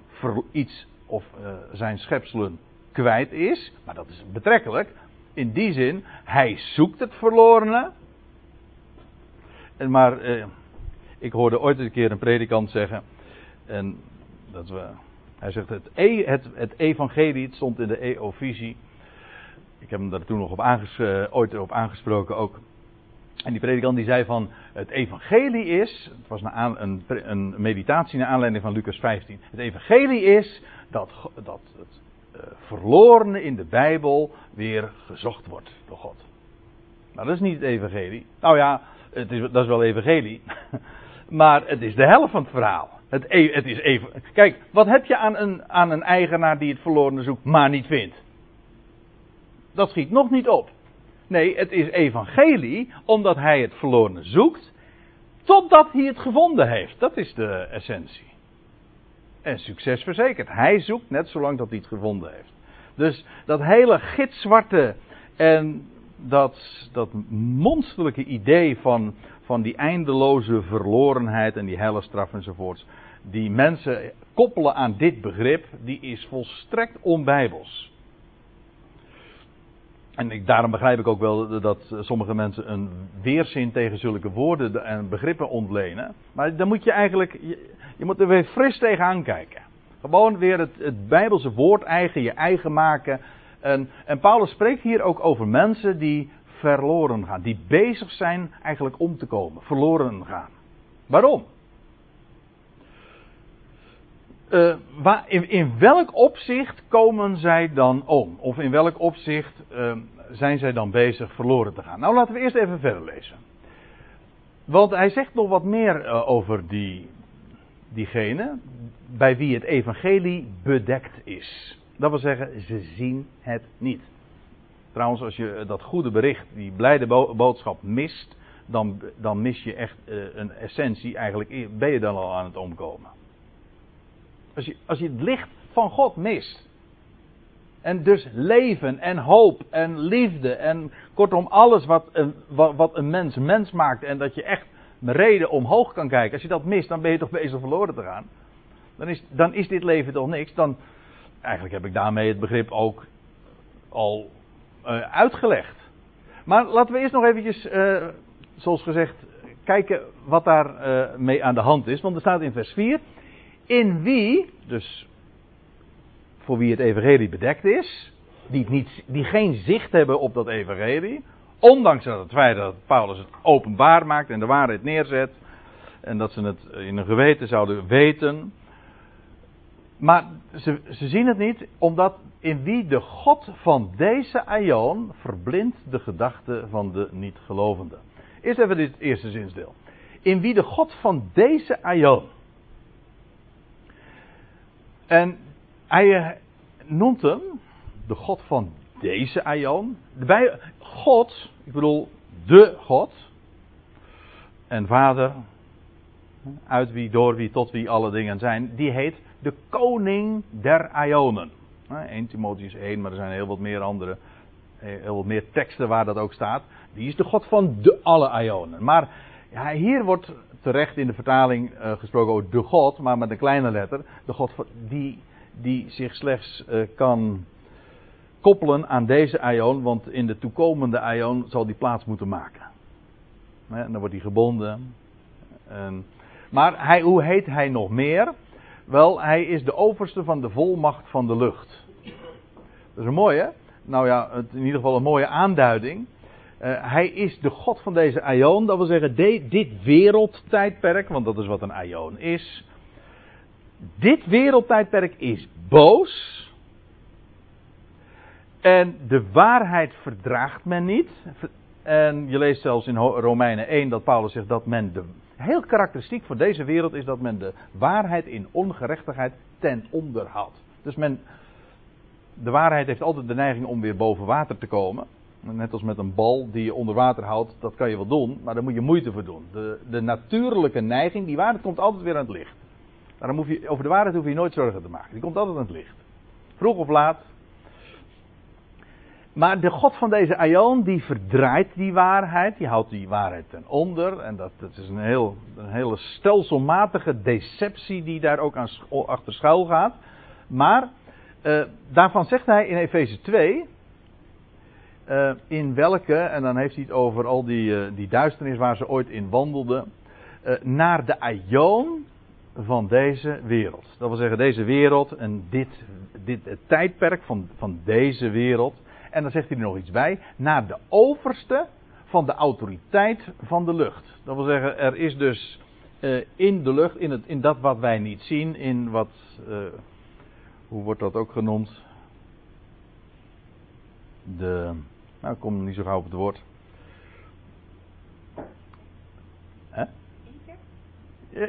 iets of eh, zijn schepselen kwijt is. Maar dat is betrekkelijk. In die zin, hij zoekt het verlorene. En maar eh, ik hoorde ooit een keer een predikant zeggen. En dat we, hij zegt het, e, het, het evangelie, stond in de EO-visie. Ik heb hem daar toen nog op aanges, uh, ooit op aangesproken ook. En die predikant die zei van het evangelie is, het was een, een, een meditatie naar aanleiding van Lucas 15. Het evangelie is dat, dat het uh, verlorene in de Bijbel weer gezocht wordt door God. Nou, dat is niet het evangelie. Nou ja, het is, dat is wel evangelie. maar het is de helft van het verhaal. Het, e- het is even, kijk, wat heb je aan een, aan een eigenaar die het verlorene zoekt, maar niet vindt? Dat schiet nog niet op. Nee, het is evangelie, omdat hij het verlorene zoekt, totdat hij het gevonden heeft. Dat is de essentie. En succes verzekerd. Hij zoekt net zolang dat hij het gevonden heeft. Dus dat hele gitzwarte en dat, dat monsterlijke idee van, van die eindeloze verlorenheid en die helle straf enzovoorts, die mensen koppelen aan dit begrip, die is volstrekt onbijbels. En ik, daarom begrijp ik ook wel dat sommige mensen een weerzin tegen zulke woorden en begrippen ontlenen. Maar dan moet je eigenlijk, je, moet er weer fris tegenaan kijken. Gewoon weer het, het Bijbelse woord eigen, je eigen maken. En, en Paulus spreekt hier ook over mensen die verloren gaan. Die bezig zijn eigenlijk om te komen. Verloren gaan. Waarom? Uh, waar, in, welk opzicht komen zij dan om? Of in welk opzicht uh, zijn zij dan bezig verloren te gaan? Nou, laten we eerst even verder lezen. Want hij zegt nog wat meer uh, over die, diegene bij wie het evangelie bedekt is. Dat wil zeggen, ze zien het niet. Trouwens, als je dat goede bericht, die blijde boodschap mist, dan, dan mis je echt een essentie. Eigenlijk ben je dan al aan het omkomen. Als je, als je het licht van God mist. En dus leven en hoop en liefde en kortom alles wat een, wat, een mens mens maakt en dat je echt reden omhoog kan kijken. Als je dat mist, dan ben je toch bezig verloren te gaan. Dan is, dan is dit leven toch niks. Dan, eigenlijk heb ik daarmee het begrip ook al uh, uitgelegd. Maar laten we eerst nog eventjes, uh, zoals gezegd, kijken wat daar uh, mee aan de hand is. Want er staat in vers 4 in wie, dus voor wie het evangelie bedekt is, die, niet, die geen zicht hebben op dat evangelie, ondanks dat het feit dat Paulus het openbaar maakt en de waarheid neerzet, en dat ze het in hun geweten zouden weten, maar ze, ze zien het niet, omdat in wie de God van deze aion verblindt de gedachten van de niet-gelovenden. Eerst even dit eerste zinsdeel. In wie de God van deze aion en hij eh, noemt hem de God van deze aion. Bij God, ik bedoel de God en Vader, uit wie, door wie, tot wie alle dingen zijn, die heet de koning der Ionen. 1 Timotheus 1, maar er zijn heel wat meer andere, heel wat meer teksten waar dat ook staat. Die is de God van de alle Ionen. Maar ja, hier wordt terecht in de vertaling uh, gesproken over de God, maar met een kleine letter. De God die, die zich slechts uh, kan koppelen aan deze Ion, want in de toekomende Ion zal die plaats moeten maken. en dan wordt hij gebonden. En, maar hij, hoe heet hij nog meer? Wel, hij is de overste van de volmacht van de lucht. Dat is een mooie? Nou ja, in ieder geval een mooie aanduiding. Uh, hij is de God van deze aion. Dat wil zeggen, dit wereldtijdperk, want dat is wat een aion is. Dit wereldtijdperk is boos. En de waarheid verdraagt men niet. En je leest zelfs in Romeinen 1 dat Paulus zegt dat men de. Heel karakteristiek voor deze wereld is dat men de waarheid in ongerechtigheid ten onder houdt. Dus men. De waarheid heeft altijd de neiging om weer boven water te komen. Net als met een bal die je onder water houdt, dat kan je wel doen, maar daar moet je moeite voor doen. De, de natuurlijke neiging, die waarheid komt altijd weer aan het licht. Daarom hoef je, over de waarheid hoef je nooit zorgen te maken. Die komt altijd aan het licht. Vroeg of laat. Maar de God van deze Aion, die verdraait die waarheid. Die houdt die waarheid ten onder. En dat, dat is een, heel, een hele stelselmatige deceptie die daar ook aan, achter schuil gaat. Maar uh, daarvan zegt hij in Efeze 2. Eh, in welke, en dan heeft hij het over al die, uh, die duisternis waar ze ooit in wandelden. naar de Aion van deze wereld. Dat wil zeggen, deze wereld en dit, dit het tijdperk van, van deze wereld. En dan zegt hij er nog iets bij. Naar de overste van de autoriteit van de lucht. Dat wil zeggen, er is dus in de lucht, in, het, in dat wat wij niet zien, in wat. Hoe wordt dat ook genoemd? De. Nou, ik kom niet zo gauw op het woord.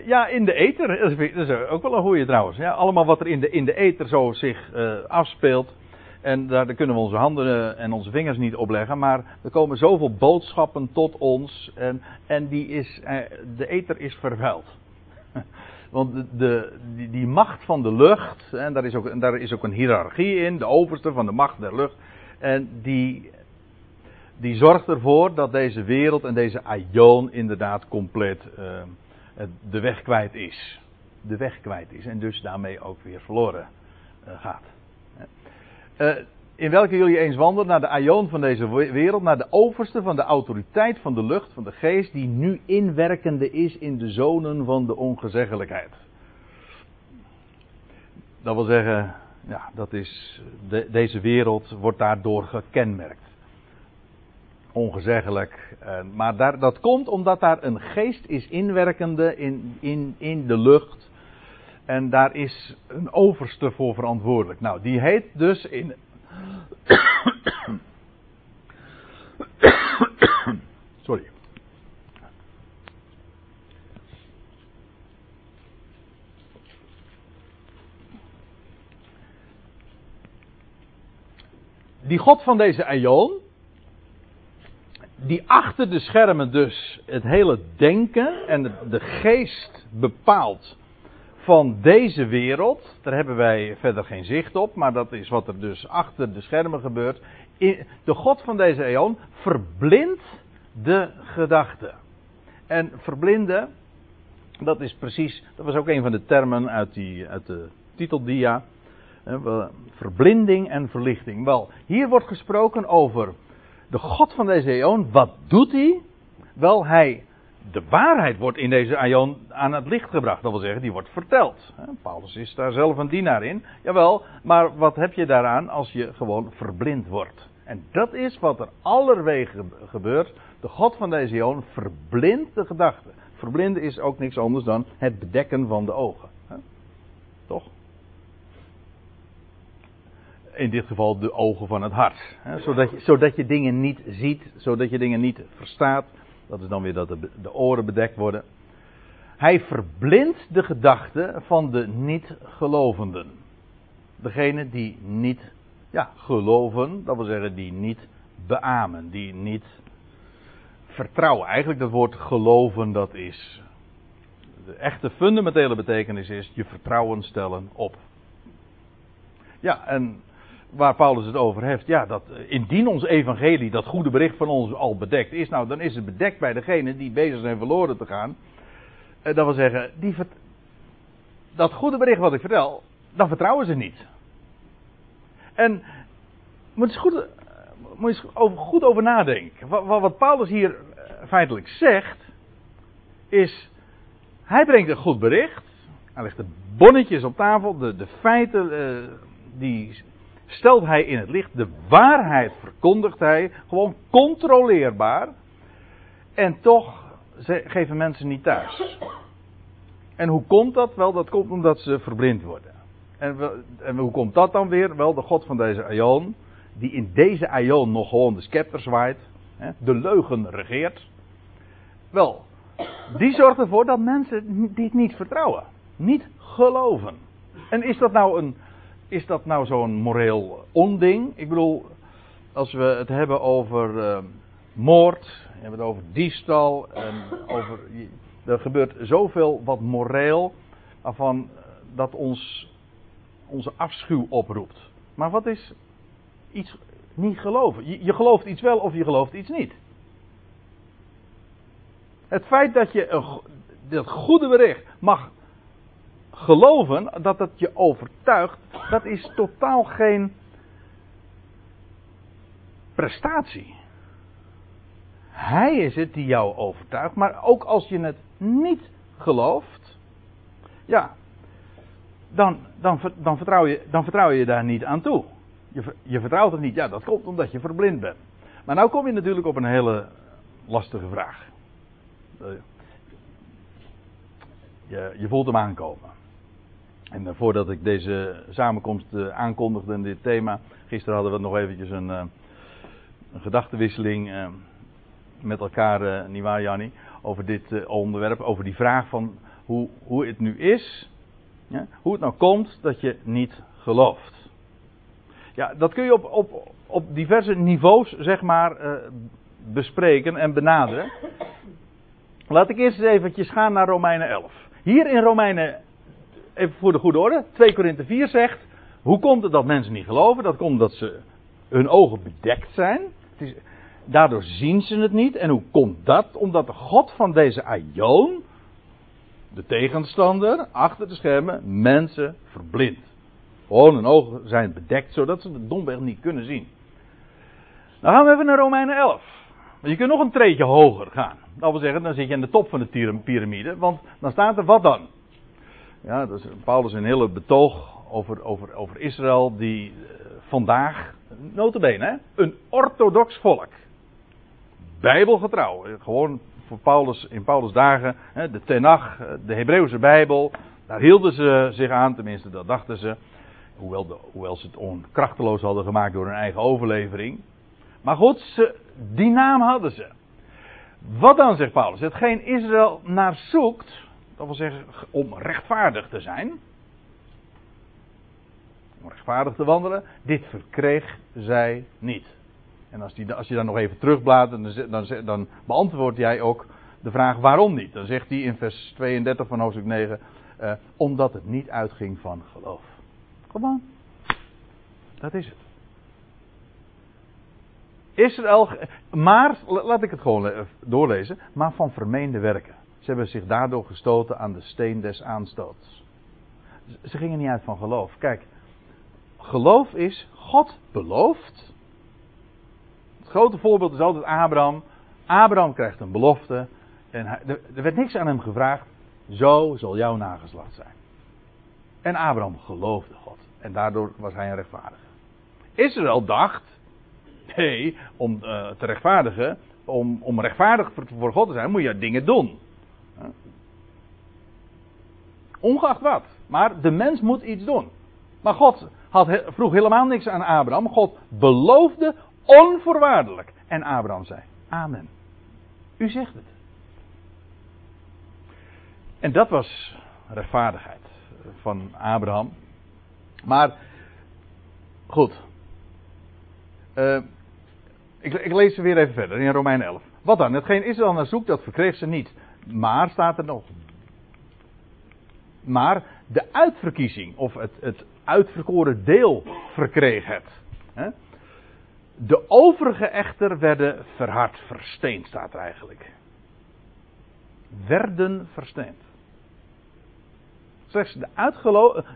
Ja, in de ether. Dat is ook wel een goeie trouwens. Ja, allemaal wat er in de, in de ether zo zich uh, afspeelt. En daar, kunnen we onze handen en onze vingers niet op leggen. Maar er komen zoveel boodschappen tot ons. En, en die is, uh, de ether is vervuild. Want de die, die, macht van de lucht. En daar is, ook, daar is ook een hiërarchie in. De overste van de macht der lucht. En die, die zorgt ervoor dat deze wereld en deze aion inderdaad compleet. Uh, de weg kwijt is. De weg kwijt is en dus daarmee ook weer verloren uh, gaat. Uh, in welke jullie eens wandelen naar de aion van deze wereld, naar de overste van de autoriteit van de lucht, van de geest, die nu inwerkende is in de zonen van de ongezeggelijkheid. Dat wil zeggen, ja, dat is, de, deze wereld wordt daardoor gekenmerkt ongezeggelijk. maar daar, dat komt omdat daar een geest is inwerkende in, in, in de lucht. En daar is een overste voor verantwoordelijk. Nou, die heet dus in. Sorry. Die God van deze Aion, die achter de schermen dus het hele denken en de geest bepaalt van deze wereld. Daar hebben wij verder geen zicht op, maar dat is wat er dus achter de schermen gebeurt. De God van deze eon verblindt de gedachten. En verblinden, dat is precies, dat was ook een van de termen uit, die, uit de titeldia. Verblinding en verlichting. Wel, hier wordt gesproken over de God van deze eon, wat doet hij? Wel, hij, de waarheid wordt in deze eon aan het licht gebracht. Dat wil zeggen, die wordt verteld. Paulus is daar zelf een dienaar in. Jawel, maar wat heb je daaraan als je gewoon verblind wordt? En dat is wat er allerwege gebeurt. De God van deze eon verblindt de gedachten. Verblinden is ook niks anders dan het bedekken van de ogen. Toch? In dit geval de ogen van het hart. Hè, zodat, je, zodat je dingen niet ziet, zodat je dingen niet verstaat. Dat is dan weer dat de, oren bedekt worden. Hij verblindt de gedachten van de niet-gelovenden. Degene die niet ja, geloven, dat wil zeggen die niet beamen, die niet vertrouwen. Eigenlijk dat woord geloven, dat is. De echte fundamentele betekenis is je vertrouwen stellen op. Ja, en waar Paulus het over heeft, ja, dat indien ons evangelie, dat goede bericht van ons al bedekt is, nou dan is het bedekt bij degenen die bezig zijn verloren te gaan. Eh, dat wil zeggen, die, dat goede bericht wat ik vertel, dan vertrouwen ze niet. En moet je goed, moet je over, goed over nadenken. Wat, wat Paulus hier eh, feitelijk zegt, is, hij brengt een goed bericht, hij legt de bonnetjes op tafel, de, de feiten, die stelt hij in het licht. De waarheid verkondigt hij. Gewoon controleerbaar. En toch geven mensen niet thuis. En hoe komt dat? Wel, dat komt omdat ze verblind worden. En, en hoe komt dat dan weer? Wel, de God van deze Aion, die in deze Aion nog gewoon de scepter zwaait. De leugen regeert. Wel, die zorgt ervoor dat mensen dit niet vertrouwen. Niet geloven. En is dat nou een. Is dat nou zo'n moreel onding? Ik bedoel, als we het hebben over uh, moord, we hebben het over diefstal en over. Er gebeurt zoveel wat moreel, waarvan dat ons onze afschuw oproept. Maar wat is iets niet geloven? Je, je gelooft iets wel of je gelooft iets niet. Het feit dat je dat goede bericht mag geloven, dat het je overtuigt, dat is totaal geen prestatie. Hij is het die jou overtuigt, maar ook als je het niet gelooft, ja, dan, dan, dan, vertrouw, je, dan vertrouw je daar niet aan toe. Je, je vertrouwt het niet, ja, dat komt omdat je verblind bent. Maar nou kom je natuurlijk op een hele lastige vraag. Eh, je, je voelt hem aankomen. En uh, voordat ik deze samenkomst uh, aankondigde in dit thema, gisteren hadden we nog eventjes een, een gedachtenwisseling met elkaar, nietwaar Jannie, over dit onderwerp, over die vraag van hoe, hoe het nu is, ja, hoe het nou komt dat je niet gelooft. Ja, dat kun je op, op, op diverse niveaus, zeg maar, bespreken en benaderen. Laat ik eerst eens eventjes gaan naar Romeinen 11. Hier in Romeinen, even voor de goede orde, 2 Korinthe 4 zegt, hoe komt het dat mensen niet geloven? Dat komt omdat ze hun ogen bedekt zijn. Het is, daardoor zien ze het niet. En hoe komt dat? Omdat de God van deze Aion, de tegenstander, achter de schermen, mensen verblindt. Gewoon hun ogen zijn bedekt, zodat ze het domweg niet kunnen zien. Dan gaan we even naar Romeinen 11. Maar je kunt nog een treetje hoger gaan. Dat wil zeggen, dan zit je aan de top van de piramide. Want dan staat er wat dan? Ja, dat is Paulus een hele betoog over, over, over Israël die uh, vandaag, notabene, hè, een orthodox volk. Bijbelgetrouw. Gewoon voor Paulus, in Paulus dagen, hè, de Tenach, eh, de Hebreeuwse Bijbel. Daar hielden ze zich aan, tenminste dat dachten ze. Hoewel, hoewel ze het onkrachteloos hadden gemaakt door hun eigen overlevering. Maar goed, die naam hadden ze. Wat dan, zegt Paulus? Hetgeen Israël naar zoekt, dat wil zeggen om rechtvaardig te zijn, om rechtvaardig te wandelen, dit verkreeg zij niet. En als, die, als je dan nog even terugbladert, dan, dan, dan beantwoord jij ook de vraag waarom niet. Dan zegt hij in vers 32 van hoofdstuk 9, eh, omdat het niet uitging van geloof. Gewoon. Dat is het. Israël, maar, laat ik het gewoon doorlezen, maar van vermeende werken. Ze hebben zich daardoor gestoten aan de steen des aanstoots. Ze gingen niet uit van geloof. Kijk, geloof is, God belooft. Het grote voorbeeld is altijd Abraham. Abraham krijgt een belofte. En hij, er werd niks aan hem gevraagd. Zo zal jouw nageslacht zijn. En Abraham geloofde God. En daardoor was hij een rechtvaardige. Israël dacht, Nee, om uh, te rechtvaardigen, om, om rechtvaardig voor, God te zijn, moet je dingen doen. Ongeacht wat. Maar de mens moet iets doen. Maar God had, vroeg helemaal niks aan Abraham. God beloofde onvoorwaardelijk. En Abraham zei: Amen. U zegt het. En dat was rechtvaardigheid van Abraham. Maar goed, uh, ik, ik, lees ze weer even verder in Romein 11. Wat dan? Hetgeen Israël naar zoekt, dat verkreeg ze niet. Maar staat er nog. Maar de uitverkiezing, of het, het uitverkoren deel, verkreeg het. De overige echter werden verhard, versteend staat er eigenlijk. Werden versteend. Slechts de,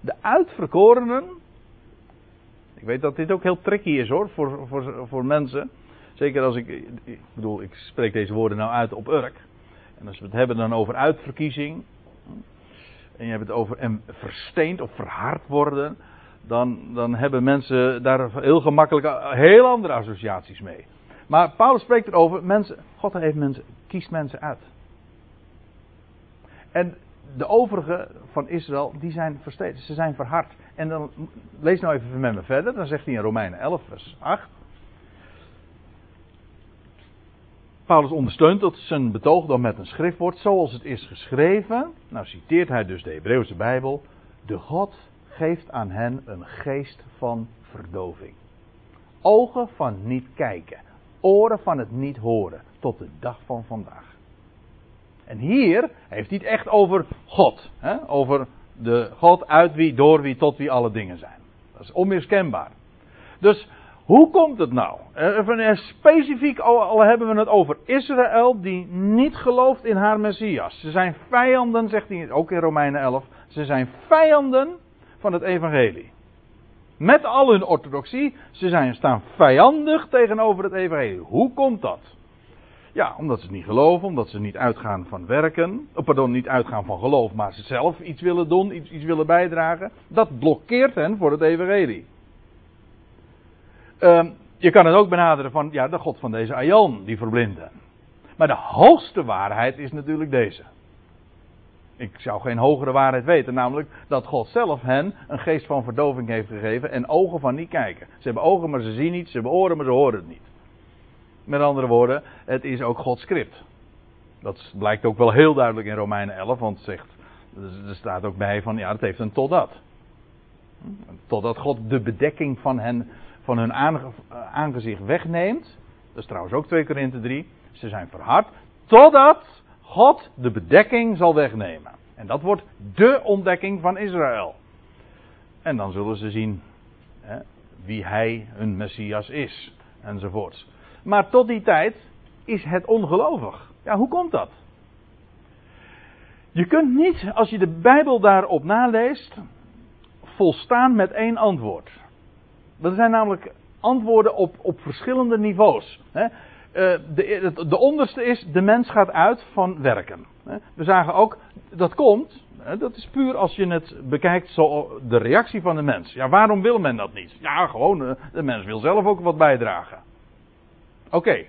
de uitverkorenen ik weet dat dit ook heel tricky is hoor, voor, voor, voor mensen. Zeker als ik, ik bedoel, ik spreek deze woorden nou uit op Urk. En als we het hebben dan over uitverkiezing. En je hebt het over en versteend of verhard worden. Dan, dan hebben mensen daar heel gemakkelijk heel andere associaties mee. Maar Paulus spreekt erover, mensen, God heeft mensen, kiest mensen uit. En de overige van Israël, die zijn versteend, ze zijn verhard. En dan lees nou even met me verder. Dan zegt hij in Romeinen 11, vers 8. Paulus ondersteunt dat zijn betoog dan met een schriftwoord zoals het is geschreven. Nou citeert hij dus de Hebreeuwse Bijbel. De God geeft aan hen een geest van verdoving. Ogen van niet kijken, oren van het niet horen, tot de dag van vandaag. En hier heeft hij het echt over God. Hè? Over de God uit wie, door wie, tot wie alle dingen zijn. Dat is onmiskenbaar. Dus hoe komt het nou? Specifiek, al hebben we het over Israël die niet gelooft in haar Messias. Ze zijn vijanden, zegt hij ook in Romeinen 11. Ze zijn vijanden van het evangelie. Met al hun orthodoxie, ze zijn, staan vijandig tegenover het evangelie. Hoe komt dat? Ja, omdat ze het niet geloven, omdat ze niet uitgaan van werken. Oh, pardon, niet uitgaan van geloof, maar ze zelf iets willen doen, iets, iets willen bijdragen. Dat blokkeert hen voor het evangelie. Um, je kan het ook benaderen van, ja, de God van deze Aion, die verblinden. Maar de hoogste waarheid is natuurlijk deze. Ik zou geen hogere waarheid weten, namelijk dat God zelf hen een geest van verdoving heeft gegeven en ogen van niet kijken. Ze hebben ogen, maar ze zien niet, ze hebben oren, maar ze horen het niet. Met andere woorden, het is ook Gods script. Dat blijkt ook wel heel duidelijk in Romeinen 11, want zegt, er staat ook bij van, ja, het heeft een totdat. Totdat God de bedekking van, hen, van hun aangezicht wegneemt. Dat is trouwens ook 2 Korinthe 3. Ze zijn verhard. Totdat God de bedekking zal wegnemen. En dat wordt de ontdekking van Israël. En dan zullen ze zien hè, wie hij, hun Messias, is. Enzovoorts. Maar tot die tijd is het ongelovig. Ja, hoe komt dat? Je kunt niet, als je de Bijbel daarop naleest, volstaan met één antwoord. Dat zijn namelijk antwoorden op, op verschillende niveaus. Eh, de, de onderste is, de mens gaat uit van werken. We zagen ook, dat komt, dat is puur als je het bekijkt, zo de reactie van de mens. Ja, waarom wil men dat niet? Ja, gewoon, eh, de mens wil zelf ook wat bijdragen. Oké.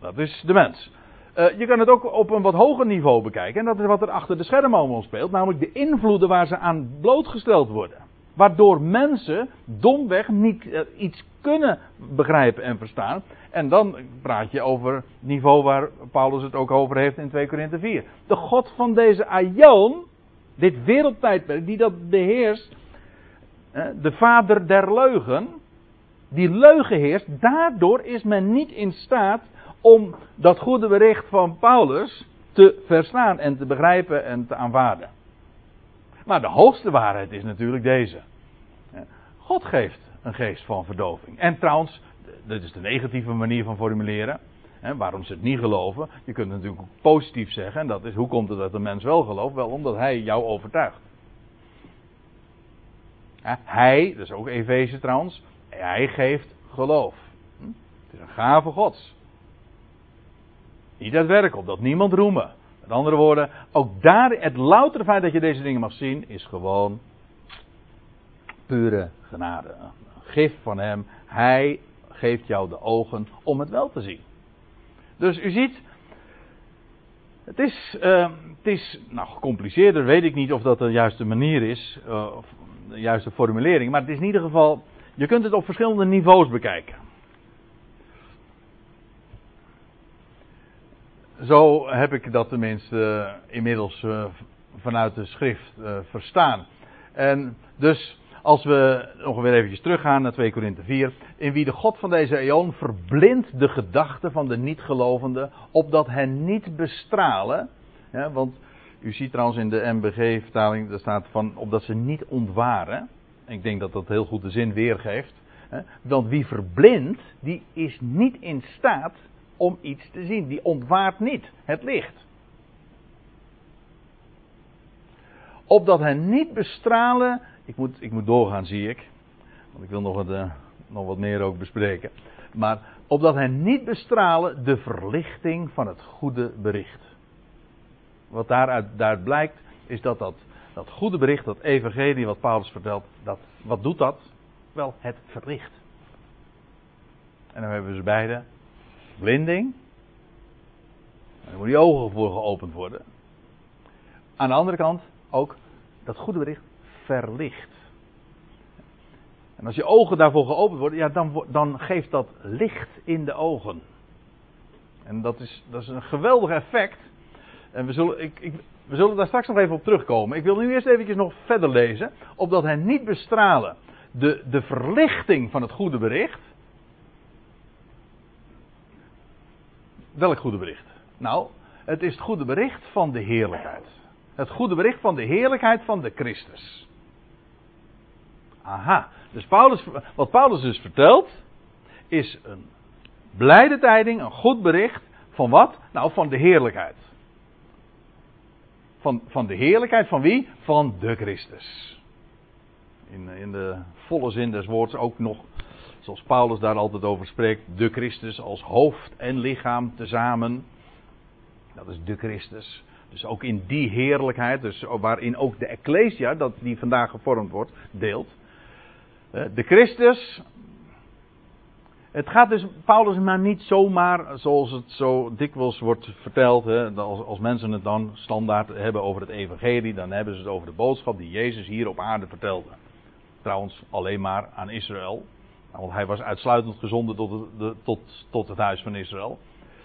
Dat is de mens. Uh, je kan het ook op een wat hoger niveau bekijken. En dat is wat er achter de schermen allemaal speelt. Namelijk de invloeden waar ze aan blootgesteld worden. Waardoor mensen domweg niet uh, iets kunnen begrijpen en verstaan. En dan praat je over het niveau waar Paulus het ook over heeft in 2 Korinthe 4. De God van deze Aion, dit wereldtijdperk, die dat beheerst. De vader der leugen die leugen heerst, daardoor is men niet in staat om dat goede bericht van Paulus te verstaan en te begrijpen en te aanvaarden. Maar de hoogste waarheid is natuurlijk deze. God geeft een geest van verdoving. En trouwens, dit is de negatieve manier van formuleren. Waarom ze het niet geloven. Je kunt het natuurlijk positief zeggen. En dat is, hoe komt het dat de mens wel gelooft? Wel omdat hij jou overtuigt. Hij, dat is ook Efeze trouwens, hij geeft geloof. Hm? Het is een gave gods. Niet uit werk, opdat niemand roemen. Met andere woorden, ook daar, het loutere feit dat je deze dingen mag zien, is gewoon pure genade. Een gif van hem. Hij geeft jou de ogen om het wel te zien. Dus u ziet, het is, uh, het is nou gecompliceerder, weet ik niet of dat de juiste manier is, uh, of de juiste formulering, maar het is in ieder geval je kunt het op verschillende niveaus bekijken. Zo heb ik dat tenminste uh, inmiddels uh, vanuit de schrift uh, verstaan. En dus als we nog weer eventjes teruggaan naar 2 Korinthe 4. In wie de God van deze eeuw verblindt de gedachten van de niet-gelovenden. Opdat hen niet bestralen. Want u ziet trouwens in de MBG-vertaling, daar staat van opdat ze niet ontwaren. Ik denk dat dat heel goed de zin weergeeft. Want wie verblindt, die is niet in staat om iets te zien. Die ontwaart niet het licht. Opdat hen niet bestralen. Ik moet, ik moet doorgaan, zie ik. Want ik wil nog wat, uh, nog wat meer ook bespreken. Maar opdat hen niet bestralen de verlichting van het goede bericht. Wat daaruit, daaruit blijkt, is dat dat dat goede bericht, dat evangelie wat Paulus vertelt, dat, wat doet dat? Wel, het verlicht. En dan hebben we ze beide. Blinding. Dan moeten die ogen voor geopend worden. Aan de andere kant ook dat goede bericht verlicht. En als je ogen daarvoor geopend worden, ja, dan, dan geeft dat licht in de ogen. En dat is, dat is een geweldig effect. En we zullen, ik, ik, we zullen daar straks nog even op terugkomen. Ik wil nu eerst eventjes nog verder lezen. Opdat hij niet bestralen de, de verlichting van het goede bericht. Welk goede bericht? Nou, het is het goede bericht van de heerlijkheid. Het goede bericht van de heerlijkheid van de Christus. Aha, dus Paulus, wat Paulus dus vertelt, is een blijde tijding, een goed bericht van wat? Nou, van de heerlijkheid. Van, van de heerlijkheid van wie? Van de Christus. In, in de volle zin des woords ook nog, zoals Paulus daar altijd over spreekt, de Christus als hoofd en lichaam tezamen. Dat is de Christus. Dus ook in die heerlijkheid, dus waarin ook de Ecclesia, dat die vandaag gevormd wordt, deelt. De Christus. Het gaat dus Paulus maar niet zomaar, zoals het zo dikwijls wordt verteld, hè, als, als mensen het dan standaard hebben over het evangelie, dan hebben ze het over de boodschap die Jezus hier op aarde vertelde. Trouwens, alleen maar aan Israël. Want hij was uitsluitend gezonden tot de, tot, tot het huis van Israël.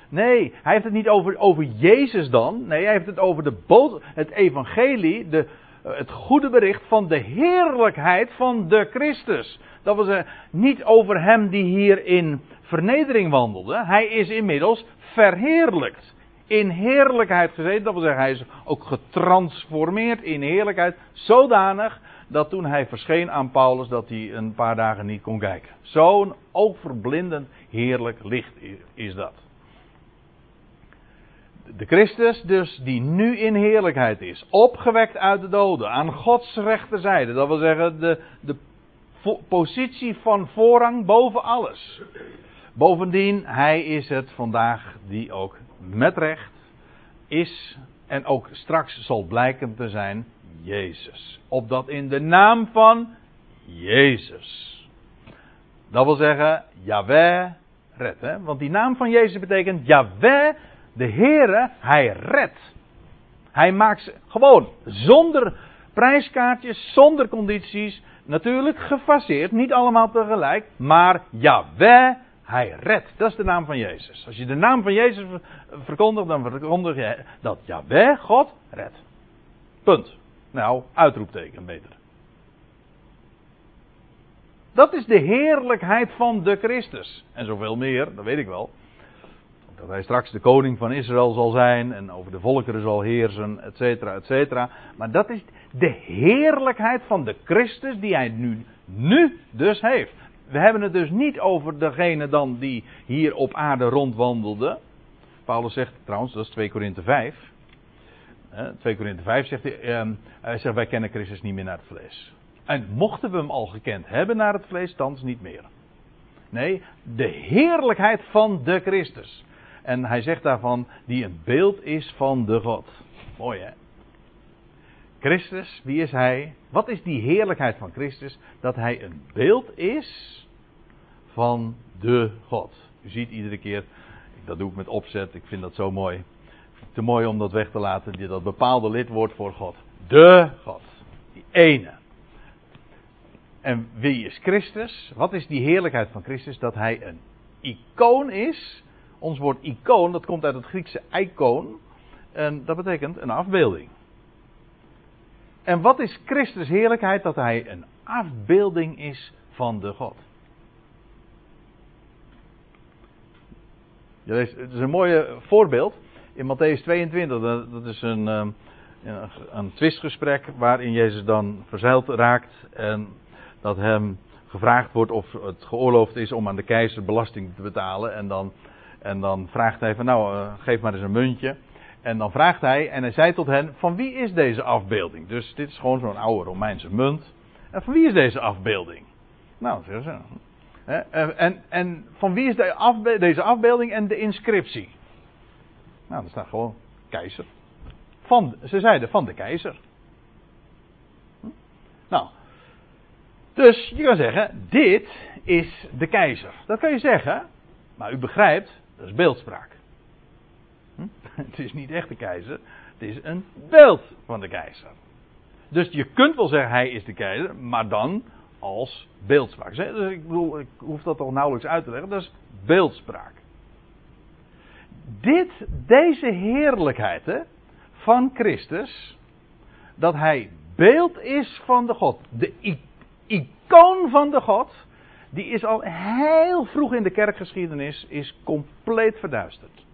Nee, hij heeft het niet over, over Jezus dan. Nee, hij heeft het over de bood, het evangelie, de, het goede bericht van de heerlijkheid van de Christus. Dat wil zeggen, niet over hem die hier in vernedering wandelde. Hij is inmiddels verheerlijkt. In heerlijkheid gezeten. Dat wil zeggen, hij is ook getransformeerd in heerlijkheid. Zodanig dat toen hij verscheen aan Paulus, dat hij een paar dagen niet kon kijken. Zo'n oogverblindend heerlijk licht is dat de Christus dus die nu in heerlijkheid is, opgewekt uit de doden, aan Gods rechterzijde, dat wil zeggen de, de positie van voorrang boven alles. Bovendien, hij is het vandaag die ook met recht is en ook straks zal blijken te zijn Jezus. Opdat in de naam van Jezus. Dat wil zeggen, Yahweh red. Hè? Want die naam van Jezus betekent Yahweh de Heere, hij redt. Hij maakt ze gewoon zonder prijskaartjes, zonder condities. Natuurlijk gefaseerd, niet allemaal tegelijk. Maar Jawel, hij redt. Dat is de naam van Jezus. Als je de naam van Jezus verkondigt, dan verkondig je dat Jawel, God, redt. Punt. Nou, uitroepteken beter. Dat is de heerlijkheid van de Christus. En zoveel meer, dat weet ik wel. Dat hij straks de koning van Israël zal zijn en over de volkeren zal heersen, et cetera, et cetera. Maar dat is de heerlijkheid van de Christus die hij nu, nu dus heeft. We hebben het dus niet over degene dan die hier op aarde rondwandelde. Paulus zegt trouwens, dat is 2 Korinthe 5. 2 Korinthe 5 zegt hij, ehm, hij zegt wij kennen Christus niet meer naar het vlees. En mochten we hem al gekend hebben naar het vlees, thans niet meer. Nee, de heerlijkheid van de Christus. En hij zegt daarvan, die een beeld is van de God. Mooi hè? Christus, wie is hij? Wat is die heerlijkheid van Christus? Dat hij een beeld is van de God. U ziet iedere keer, dat doe ik met opzet, ik vind dat zo mooi. Te mooi om dat weg te laten, dat bepaalde lidwoord voor God. De God. Die ene. En wie is Christus? Wat is die heerlijkheid van Christus? Dat hij een icoon is ons woord icoon, dat komt uit het Griekse icoon. En dat betekent een afbeelding. En wat is Christus heerlijkheid? Dat hij een afbeelding is van de God. het is een mooi voorbeeld. In Matthäus 22, dat is een, ehm, een, een twistgesprek waarin Jezus dan verzeild raakt. En dat hem gevraagd wordt of het geoorloofd is om aan de keizer belasting te betalen. En dan en dan vraagt hij van nou, uh, geef maar eens een muntje. En dan vraagt hij, en hij zei tot hen, van wie is deze afbeelding? Dus dit is gewoon zo'n oude Romeinse munt. En van wie is deze afbeelding? Nou, zeggen ze. En, en, van wie is de deze afbeelding en de inscriptie? Nou, er staat gewoon keizer. Van, ze zeiden van de keizer. Hm? Nou, dus je kan zeggen, dit is de keizer. Dat kan je zeggen, maar u begrijpt, dat is beeldspraak. Hm? Het is niet echt de keizer, het is een beeld van de keizer. Dus je kunt wel zeggen hij is de keizer, maar dan als beeldspraak. Dus ik bedoel, ik hoef dat toch nauwelijks uit te leggen, dat is beeldspraak. Dit, deze heerlijkheid hè, van Christus, dat hij beeld is van de God, de icoon van de God, die is al heel vroeg in de kerkgeschiedenis is compleet verduisterd.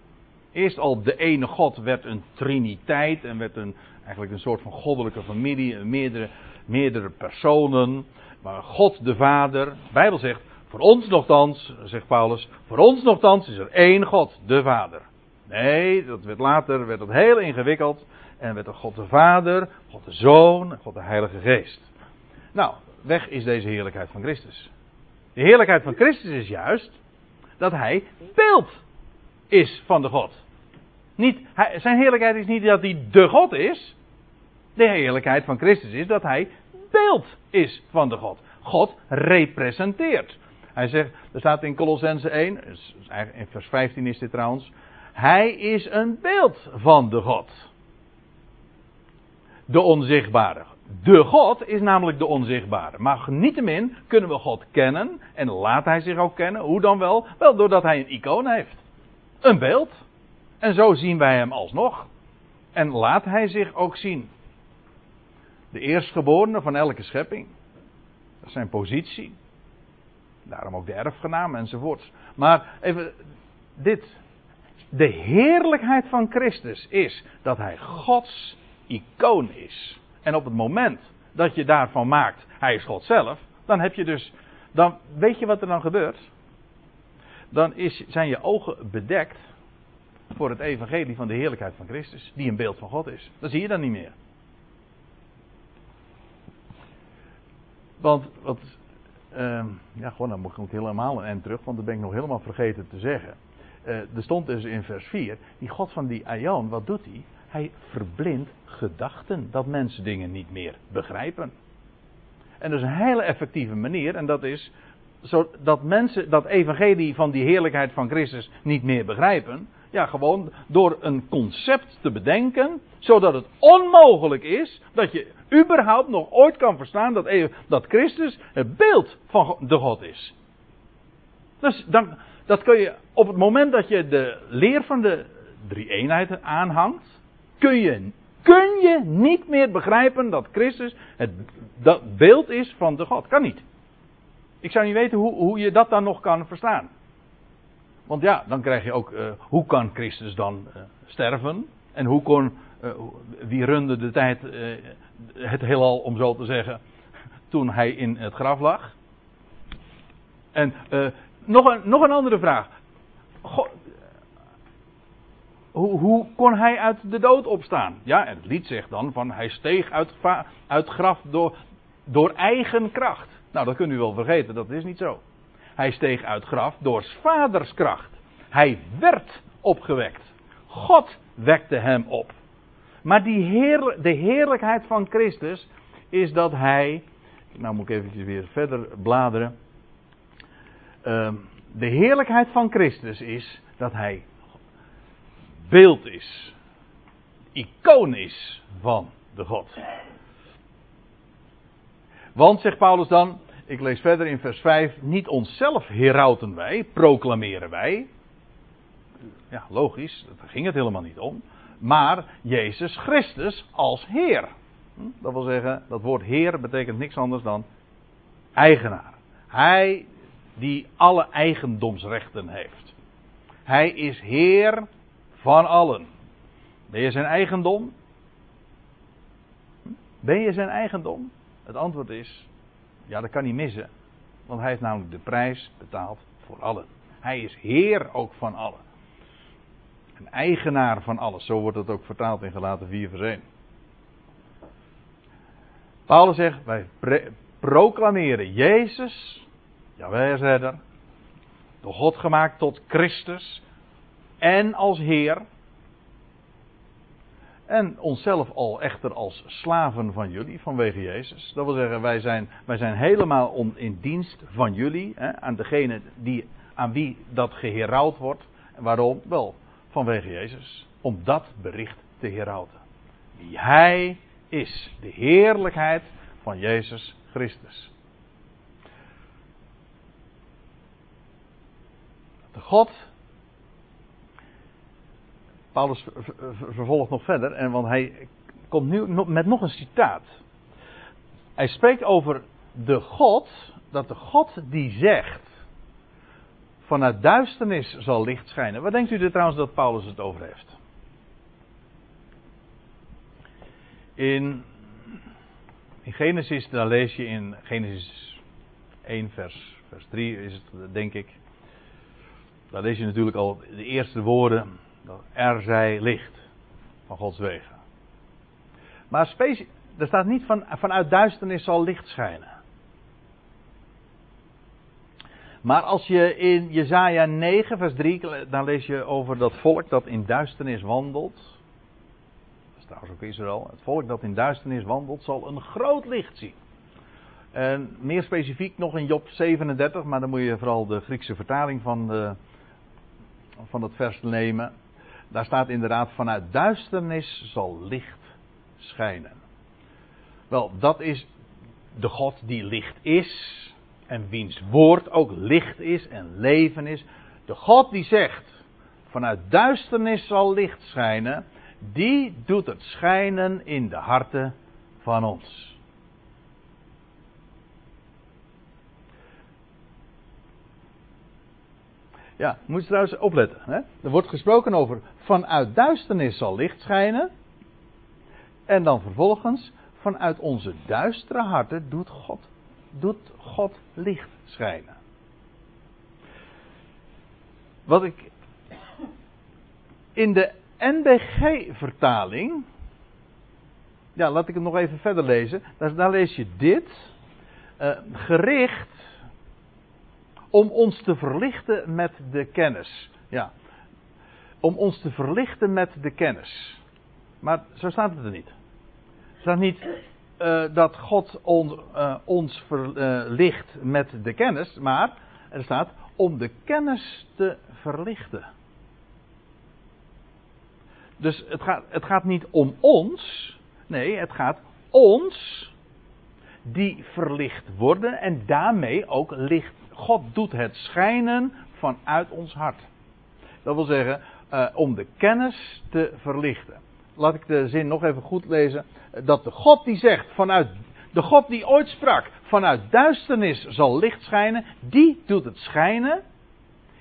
Eerst al de ene God werd een triniteit en werd een, eigenlijk een soort van goddelijke familie, meerdere, meerdere personen. Maar God de Vader, de Bijbel zegt, voor ons nogthans, zegt Paulus, voor ons nogthans is er één God, de Vader. Nee, dat werd later, werd dat heel ingewikkeld. En werd er God de Vader, God de Zoon God de Heilige Geest. Nou, weg is deze heerlijkheid van Christus. De heerlijkheid van Christus is juist dat hij beeld is van de God. Niet, zijn heerlijkheid is niet dat hij de God is. De heerlijkheid van Christus is dat hij beeld is van de God. God representeert. Hij zegt, er staat in Colossense 1, in vers 15 is dit trouwens. Hij is een beeld van de God. De onzichtbare. De God is namelijk de onzichtbare. Maar niettemin kunnen we God kennen. En laat hij zich ook kennen. Hoe dan wel? Wel doordat hij een icoon heeft. Een beeld. En zo zien wij hem alsnog. En laat hij zich ook zien. De eerstgeborene van elke schepping. Dat is zijn positie. Daarom ook de erfgenaam enzovoorts. Maar even dit. De heerlijkheid van Christus is dat hij Gods icoon is. En op het moment dat je daarvan maakt, hij is God zelf, dan heb je dus, dan weet je wat er dan gebeurt. Dan is, zijn je ogen bedekt voor het evangelie van de heerlijkheid van Christus, die een beeld van God is. Dat zie je dan niet meer. Want, wat, uh, ja, gewoon, dan moet ik helemaal een eind terug, want dat ben ik nog helemaal vergeten te zeggen. Uh, er stond dus in vers 4, die God van die Aion, wat doet hij? Hij verblindt gedachten, dat mensen dingen niet meer begrijpen. En dat is een hele effectieve manier, en dat is zodat mensen dat evangelie van die heerlijkheid van Christus niet meer begrijpen. Ja, gewoon door een concept te bedenken, zodat het onmogelijk is dat je überhaupt nog ooit kan verstaan dat, dat Christus het beeld van de God is. Dus dan, dat kun je op het moment dat je de leer van de drie eenheid aanhangt, kun je, kun je niet meer begrijpen dat Christus het dat beeld is van de God. Kan niet. Ik zou niet weten hoe, hoe je dat dan nog kan verstaan. Want ja, dan krijg je ook, uh, hoe kan Christus dan uh, sterven? En hoe kon, uh, wie runde de tijd, het heelal om zo te zeggen, toen hij in het graf lag? En nog, een, nog een andere vraag. Hoe, hoe, kon hij uit de dood opstaan? Ja, en het lied zegt dan van hij steeg uit, uit graf door, door eigen kracht. Nou, dat kunt u wel vergeten, dat is niet zo. Hij steeg uit graf door vaders kracht. Hij werd opgewekt. God wekte hem op. Maar die heer, de heerlijkheid van Christus is dat hij. Nou moet ik eventjes weer verder bladeren. Uh, de heerlijkheid van Christus is dat hij beeld is. Icoon is van de God. Want, zegt Paulus dan, ik lees verder in vers 5, niet onszelf herauten wij, proclameren wij. Ja, logisch, daar ging het helemaal niet om. Maar Jezus Christus als Heer. Hm, dat wil zeggen, dat woord Heer betekent niks anders dan eigenaar. Hij die alle eigendomsrechten heeft. Hij is Heer van allen. Ben je zijn eigendom? Ben je zijn eigendom? Het antwoord is, ja dat kan niet missen. Want hij heeft namelijk de prijs betaald voor allen. Hij is heer ook van allen. Een eigenaar van alles. Zo wordt het ook vertaald in gelaten 4 vers 1. Paulus zegt, wij proclameren Jezus, Jawel redder, door God gemaakt tot Christus, en als Heer. En onszelf al echter als slaven van jullie vanwege Jezus. Dat wil zeggen, wij zijn, wij zijn helemaal in dienst van jullie. Hè, aan degene die, aan wie dat geherouwd wordt. Waarom? Wel, vanwege Jezus. Om dat bericht te herauten. Wie Hij is. De heerlijkheid van Jezus Christus. De God Paulus vervolgt nog verder, en want hij komt nu met nog een citaat. Hij spreekt over de God, dat de God die zegt, vanuit duisternis zal licht schijnen. Wat denkt u er trouwens dat Paulus het over heeft? In, in Genesis, daar lees je in Genesis 1 vers, vers 3 is het denk ik. Daar lees je natuurlijk al de eerste woorden. Er zij licht van Gods wegen. Maar er staat niet van, vanuit duisternis zal licht schijnen. Maar als je in Jezaja 9 vers 3, dan lees je over dat volk dat in duisternis wandelt. Dat is trouwens ook Israël. Het volk dat in duisternis wandelt zal een groot licht zien. En meer specifiek nog in Job 37, maar dan moet je vooral de Griekse vertaling van, de, van het vers nemen. Daar staat inderdaad vanuit duisternis zal licht schijnen. Wel, dat is de God die licht is en wiens woord ook licht is en leven is. De God die zegt, vanuit duisternis zal licht schijnen, die doet het schijnen in de harten van ons. Ja, moet je trouwens opletten. Hè? Er wordt gesproken over vanuit duisternis zal licht schijnen. En dan vervolgens, vanuit onze duistere harten doet God, doet God licht schijnen. Wat ik in de NBG-vertaling, ja, laat ik het nog even verder lezen. Daar, lees je dit. Uh, gericht om ons te verlichten met de kennis. Ja, om ons te verlichten met de kennis. Maar zo staat het er niet. Er staat niet uh, dat God uh, ons verlicht met de kennis, maar er staat om de kennis te verlichten. Dus het gaat, het gaat niet om ons, nee, het gaat ons die verlicht worden en daarmee ook licht. God doet het schijnen vanuit ons hart. Dat wil zeggen, uh, om de kennis te verlichten laat ik de zin nog even goed lezen. Dat de God die zegt vanuit. De God die ooit sprak. Vanuit duisternis zal licht schijnen. Die doet het schijnen.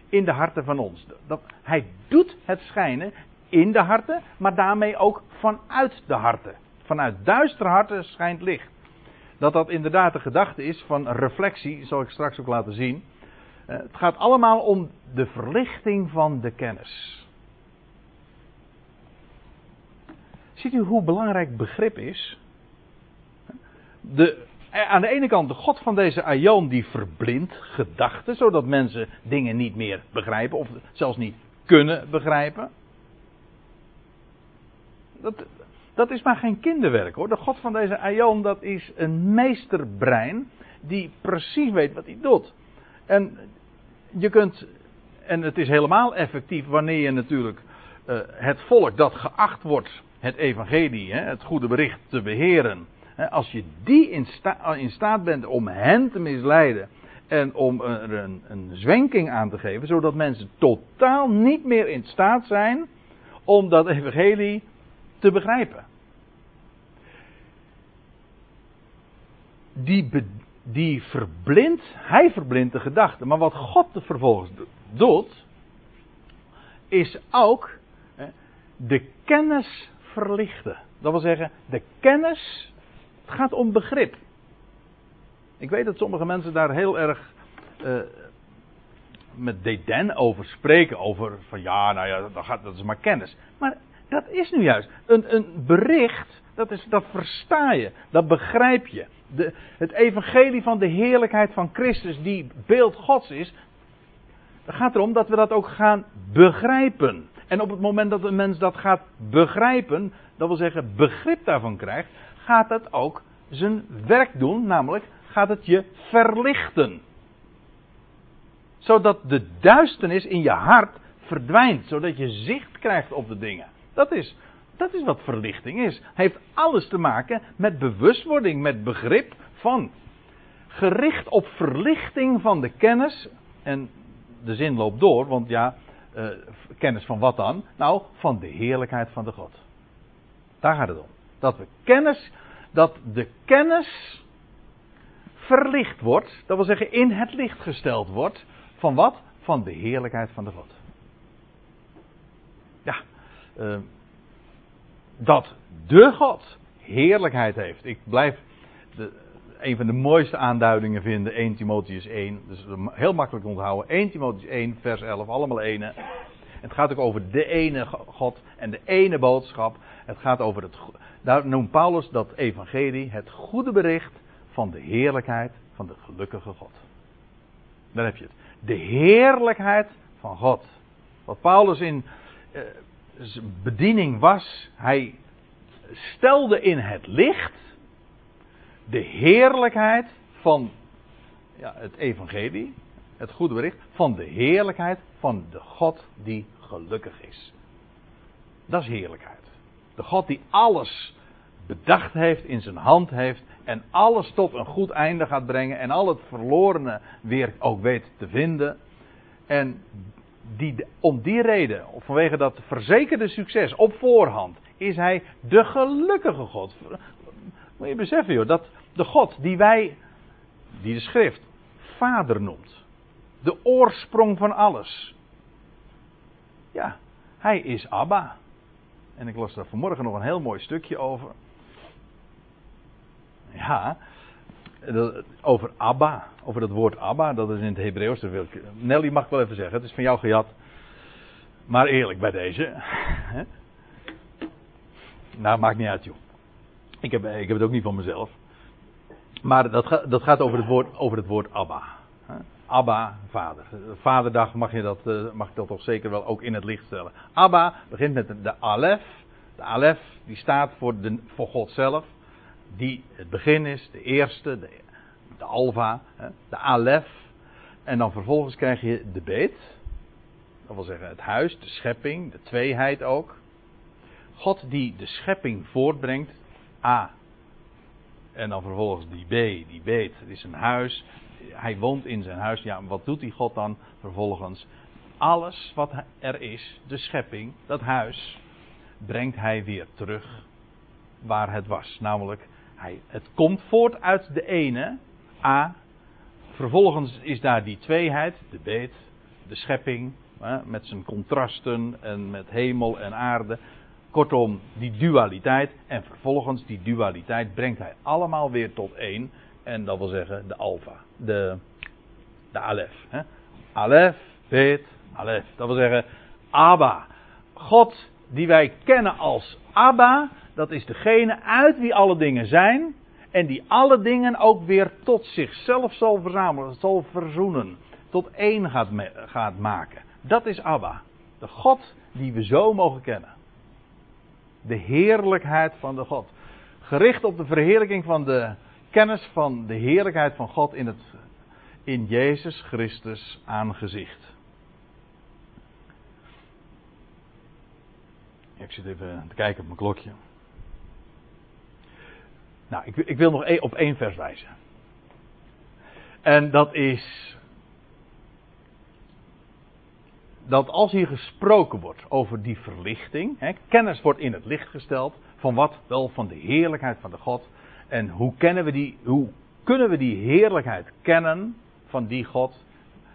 In de harten van ons. Dat, hij doet het schijnen in de harten. Maar daarmee ook vanuit de harten. Vanuit duistere harten schijnt licht. Dat dat inderdaad de gedachte is van reflectie. Zal ik straks ook laten zien. Eh, het gaat allemaal om de verlichting van de kennis. Ziet u hoe belangrijk begrip is? De, aan de ene kant de God van deze Aion die verblindt gedachten, zodat mensen dingen niet meer begrijpen of zelfs niet kunnen begrijpen. Dat, dat is maar geen kinderwerk hoor. De God van deze Aion dat is een meesterbrein die precies weet wat hij doet. En je kunt, en het is helemaal effectief wanneer je natuurlijk uh, het volk dat geacht wordt het evangelie, het goede bericht te beheren. Als je die in, in staat bent om hen te misleiden en om er een, een zwenking aan te geven, zodat mensen totaal niet meer in staat zijn om dat evangelie te begrijpen. Die, die verblindt, hij verblindt de gedachten. Maar wat God vervolgens doet, is ook de kennis verlichten. Dat wil zeggen, de kennis, het gaat om begrip. Ik weet dat sommige mensen daar heel erg uh, met dédain over spreken. Over van ja, nou ja, dat, gaat, dat is maar kennis. Maar dat is nu juist. Een, een bericht, dat, is, dat versta je, dat begrijp je. De, het evangelie van de heerlijkheid van Christus, die beeld Gods is. Het gaat erom dat we dat ook gaan begrijpen. En op het moment dat een mens dat gaat begrijpen, dat wil zeggen begrip daarvan krijgt, gaat het ook zijn werk doen, namelijk gaat het je verlichten. Zodat de duisternis in je hart verdwijnt, zodat je zicht krijgt op de dingen. Dat is, dat is wat verlichting is. Heeft alles te maken met bewustwording, met begrip van. Gericht op verlichting van de kennis. En de zin loopt door, want ja, eh, kennis van wat dan? Nou, van de heerlijkheid van de God. Daar gaat het om. Dat we kennis, dat de kennis verlicht wordt, dat wil zeggen in het licht gesteld wordt, van wat? Van de heerlijkheid van de God. Uh, dat de God heerlijkheid heeft. Ik blijf de, een van de mooiste aanduidingen vinden, 1 Timotheus 1. Dus heel makkelijk onthouden. 1 Timotheus 1, vers 11, allemaal ene. Het gaat ook over de ene God en de ene boodschap. Het gaat over het. Daar noemt Paulus dat evangelie het goede bericht van de heerlijkheid van de gelukkige God. Daar heb je het. De heerlijkheid van God. Wat Paulus in uh, bediening was, hij stelde in het licht de heerlijkheid van ja, het evangelie, het goede bericht, van de heerlijkheid van de God die gelukkig is. Dat is heerlijkheid. De God die alles bedacht heeft, in zijn hand heeft en alles tot een goed einde gaat brengen en al het verlorene weer ook weet te vinden. En die, om die reden, vanwege dat verzekerde succes op voorhand, is hij de gelukkige God. Moet je beseffen joh, dat de God die wij, die de schrift, vader noemt. De oorsprong van alles. Ja, hij is Abba. En ik las daar vanmorgen nog een heel mooi stukje over. Ja, over Abba, over het woord Abba, dat is in het Hebreeuws. Nelly mag wel even zeggen, het is van jou gejat. Maar eerlijk bij deze. Nou, maakt niet uit, joh. Ik heb, ik heb het ook niet van mezelf. Maar dat, dat gaat over het woord, over het woord Abba. Abba, vader. Vaderdag mag je, dat, eh, mag je dat toch zeker wel ook in het licht stellen. Abba begint met de Alef. De Alef die staat voor, de, voor God zelf. Die het begin is, de eerste, de, Alfa, de Alef. En dan vervolgens krijg je de Beet. Dat wil zeggen het huis, de schepping, de tweeheid ook. God die de schepping voortbrengt. A. En dan vervolgens die B, die beet. Het is een huis. Hij woont in zijn huis. Ja, wat doet die God dan vervolgens? Alles wat er is, de schepping, dat huis, brengt hij weer terug waar het was. Namelijk, hij, het komt voort uit de ene, A. Vervolgens is daar die tweeheid, de beet, de schepping, met zijn contrasten en met hemel en aarde. Kortom, die dualiteit. En vervolgens die dualiteit brengt hij allemaal weer tot één. En dat wil zeggen de alfa. De, de alef. Hè? Alef, bet, alef. Dat wil zeggen Abba. God die wij kennen als Abba. Dat is degene uit wie alle dingen zijn. En die alle dingen ook weer tot zichzelf zal verzamelen. Zal verzoenen. Tot één gaat, gaat maken. Dat is Abba. De God die we zo mogen kennen. De heerlijkheid van de God. Gericht op de verheerlijking van de kennis van de heerlijkheid van God in, het, in Jezus Christus aangezicht. Ik zit even te kijken op mijn klokje. Nou, ik, ik wil nog e- op één vers wijzen. En dat is dat als hier gesproken wordt over die verlichting, hè, kennis wordt in het licht gesteld van wat wel van de heerlijkheid van de God. En hoe, kennen we die, hoe kunnen we die heerlijkheid kennen van die God?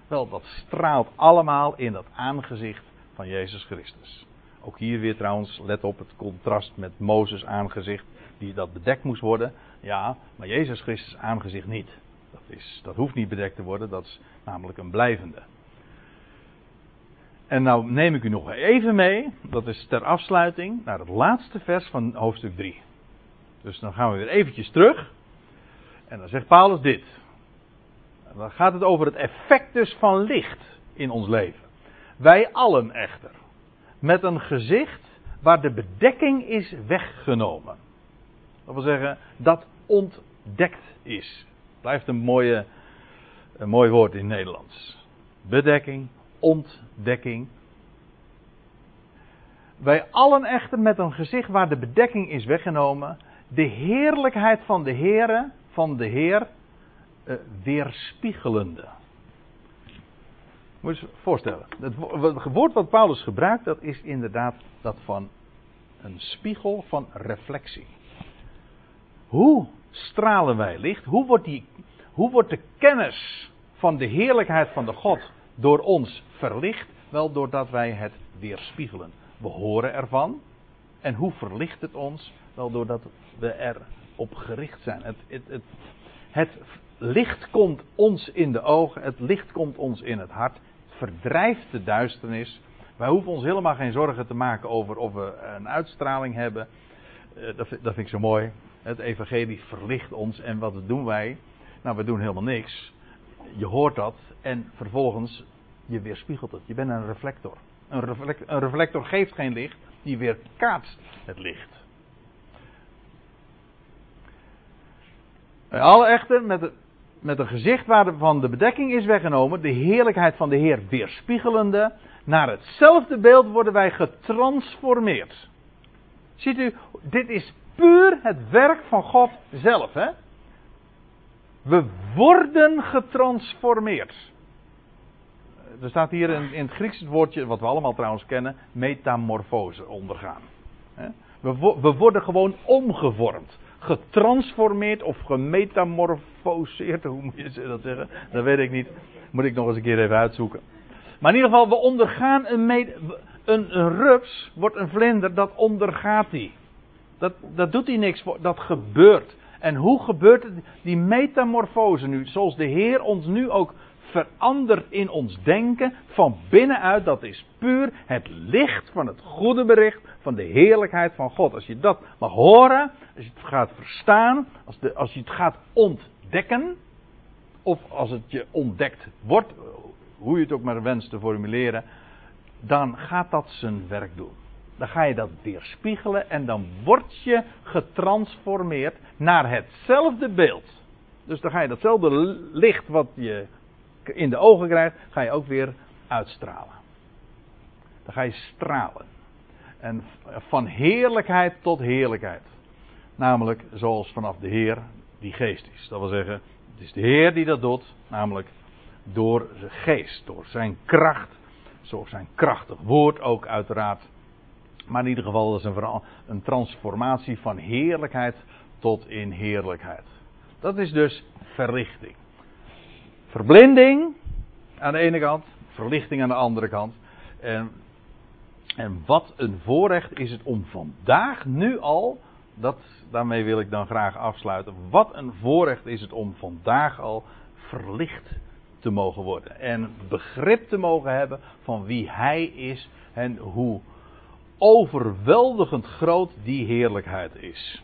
Wel, dat straalt allemaal in dat aangezicht van Jezus Christus. Ook hier weer trouwens, let op het contrast met Mozes aangezicht, die dat bedekt moest worden. Ja, maar Jezus Christus aangezicht niet. Dat, is, dat hoeft niet bedekt te worden, dat is namelijk een blijvende. En nou neem ik u nog even mee, dat is ter afsluiting, naar het laatste vers van hoofdstuk 3. Dus dan gaan we weer eventjes terug. En dan zegt Paulus dit. Dan gaat het over het effect dus van licht in ons leven. Wij allen echter, met een gezicht waar de bedekking is weggenomen. Dat wil zeggen, dat ontdekt is. Blijft een, mooie, een mooi woord in het Nederlands. Bedekking, ontdekking. Wij allen echter met een gezicht waar de bedekking is weggenomen, de heerlijkheid van de Heere, van de Heer, uh, weerspiegelende. Moet je je voorstellen. Het woord wat Paulus gebruikt, dat is inderdaad dat van een spiegel van reflectie. Hoe stralen wij licht? Hoe wordt, die, hoe wordt de kennis van de heerlijkheid van de God door ons verlicht? Wel doordat wij het weerspiegelen. We horen ervan. En hoe verlicht het ons? Wel doordat we erop gericht zijn. Het, het, het, licht komt ons in de ogen, het licht komt ons in het hart, verdrijft de duisternis. Wij hoeven ons helemaal geen zorgen te maken over of we een uitstraling hebben. Eh, dat, dat vind ik zo mooi. Het evangelie verlicht ons en wat doen wij? Nou, we doen helemaal niks. Je hoort dat en vervolgens je weerspiegelt het. Je bent een reflector. Een, reflector. geeft geen licht, die weerkaatst het licht. Alle echter met, met een gezicht waarvan de bedekking is weggenomen, de heerlijkheid van de Heer weerspiegelende, naar hetzelfde beeld worden wij getransformeerd. Ziet u, dit is puur het werk van God zelf. Hè? We worden getransformeerd. Er staat hier in, in het Grieks het woordje, wat we allemaal trouwens kennen, metamorfose ondergaan. We, we worden gewoon omgevormd getransformeerd of gemetamorfoseerd. Hoe moet je dat zeggen? Dat weet ik niet. Moet ik nog eens een keer even uitzoeken. Maar in ieder geval, we ondergaan een, een, een rups, wordt een vlinder, dat ondergaat hij. Dat, dat doet hij niks voor, dat gebeurt. En hoe gebeurt het? Die metamorfose nu, zoals de Heer ons nu ook verandert in ons denken van binnenuit. Dat is puur het licht van het goede bericht van de heerlijkheid van God. Als je dat mag horen, als je het gaat verstaan, als, de, als je het gaat ontdekken, of als het je ontdekt wordt, hoe je het ook maar wenst te formuleren, dan gaat dat zijn werk doen. Dan ga je dat weerspiegelen en dan word je getransformeerd naar hetzelfde beeld. Dus dan ga je datzelfde licht wat je in de ogen krijgt, ga je ook weer uitstralen. Dan ga je stralen. En van heerlijkheid tot heerlijkheid. Namelijk zoals vanaf de Heer die geest is. Dat wil zeggen, het is de Heer die dat doet. Namelijk door zijn geest, door zijn kracht. Zoals zijn krachtig woord ook uiteraard. Maar in ieder geval is een, een transformatie van heerlijkheid tot in heerlijkheid. Dat is dus verlichting. Verblinding aan de ene kant, verlichting aan de andere kant. En, en wat een voorrecht is het om vandaag, nu al, dat, daarmee wil ik dan graag afsluiten. Wat een voorrecht is het om vandaag al verlicht te mogen worden. En begrip te mogen hebben van wie Hij is en hoe overweldigend groot die heerlijkheid is.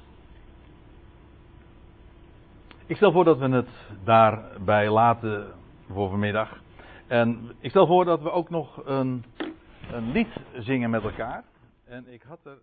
Ik stel voor dat we het daarbij laten voor vanmiddag. En ik stel voor dat we ook nog een, een lied zingen met elkaar. En ik had er.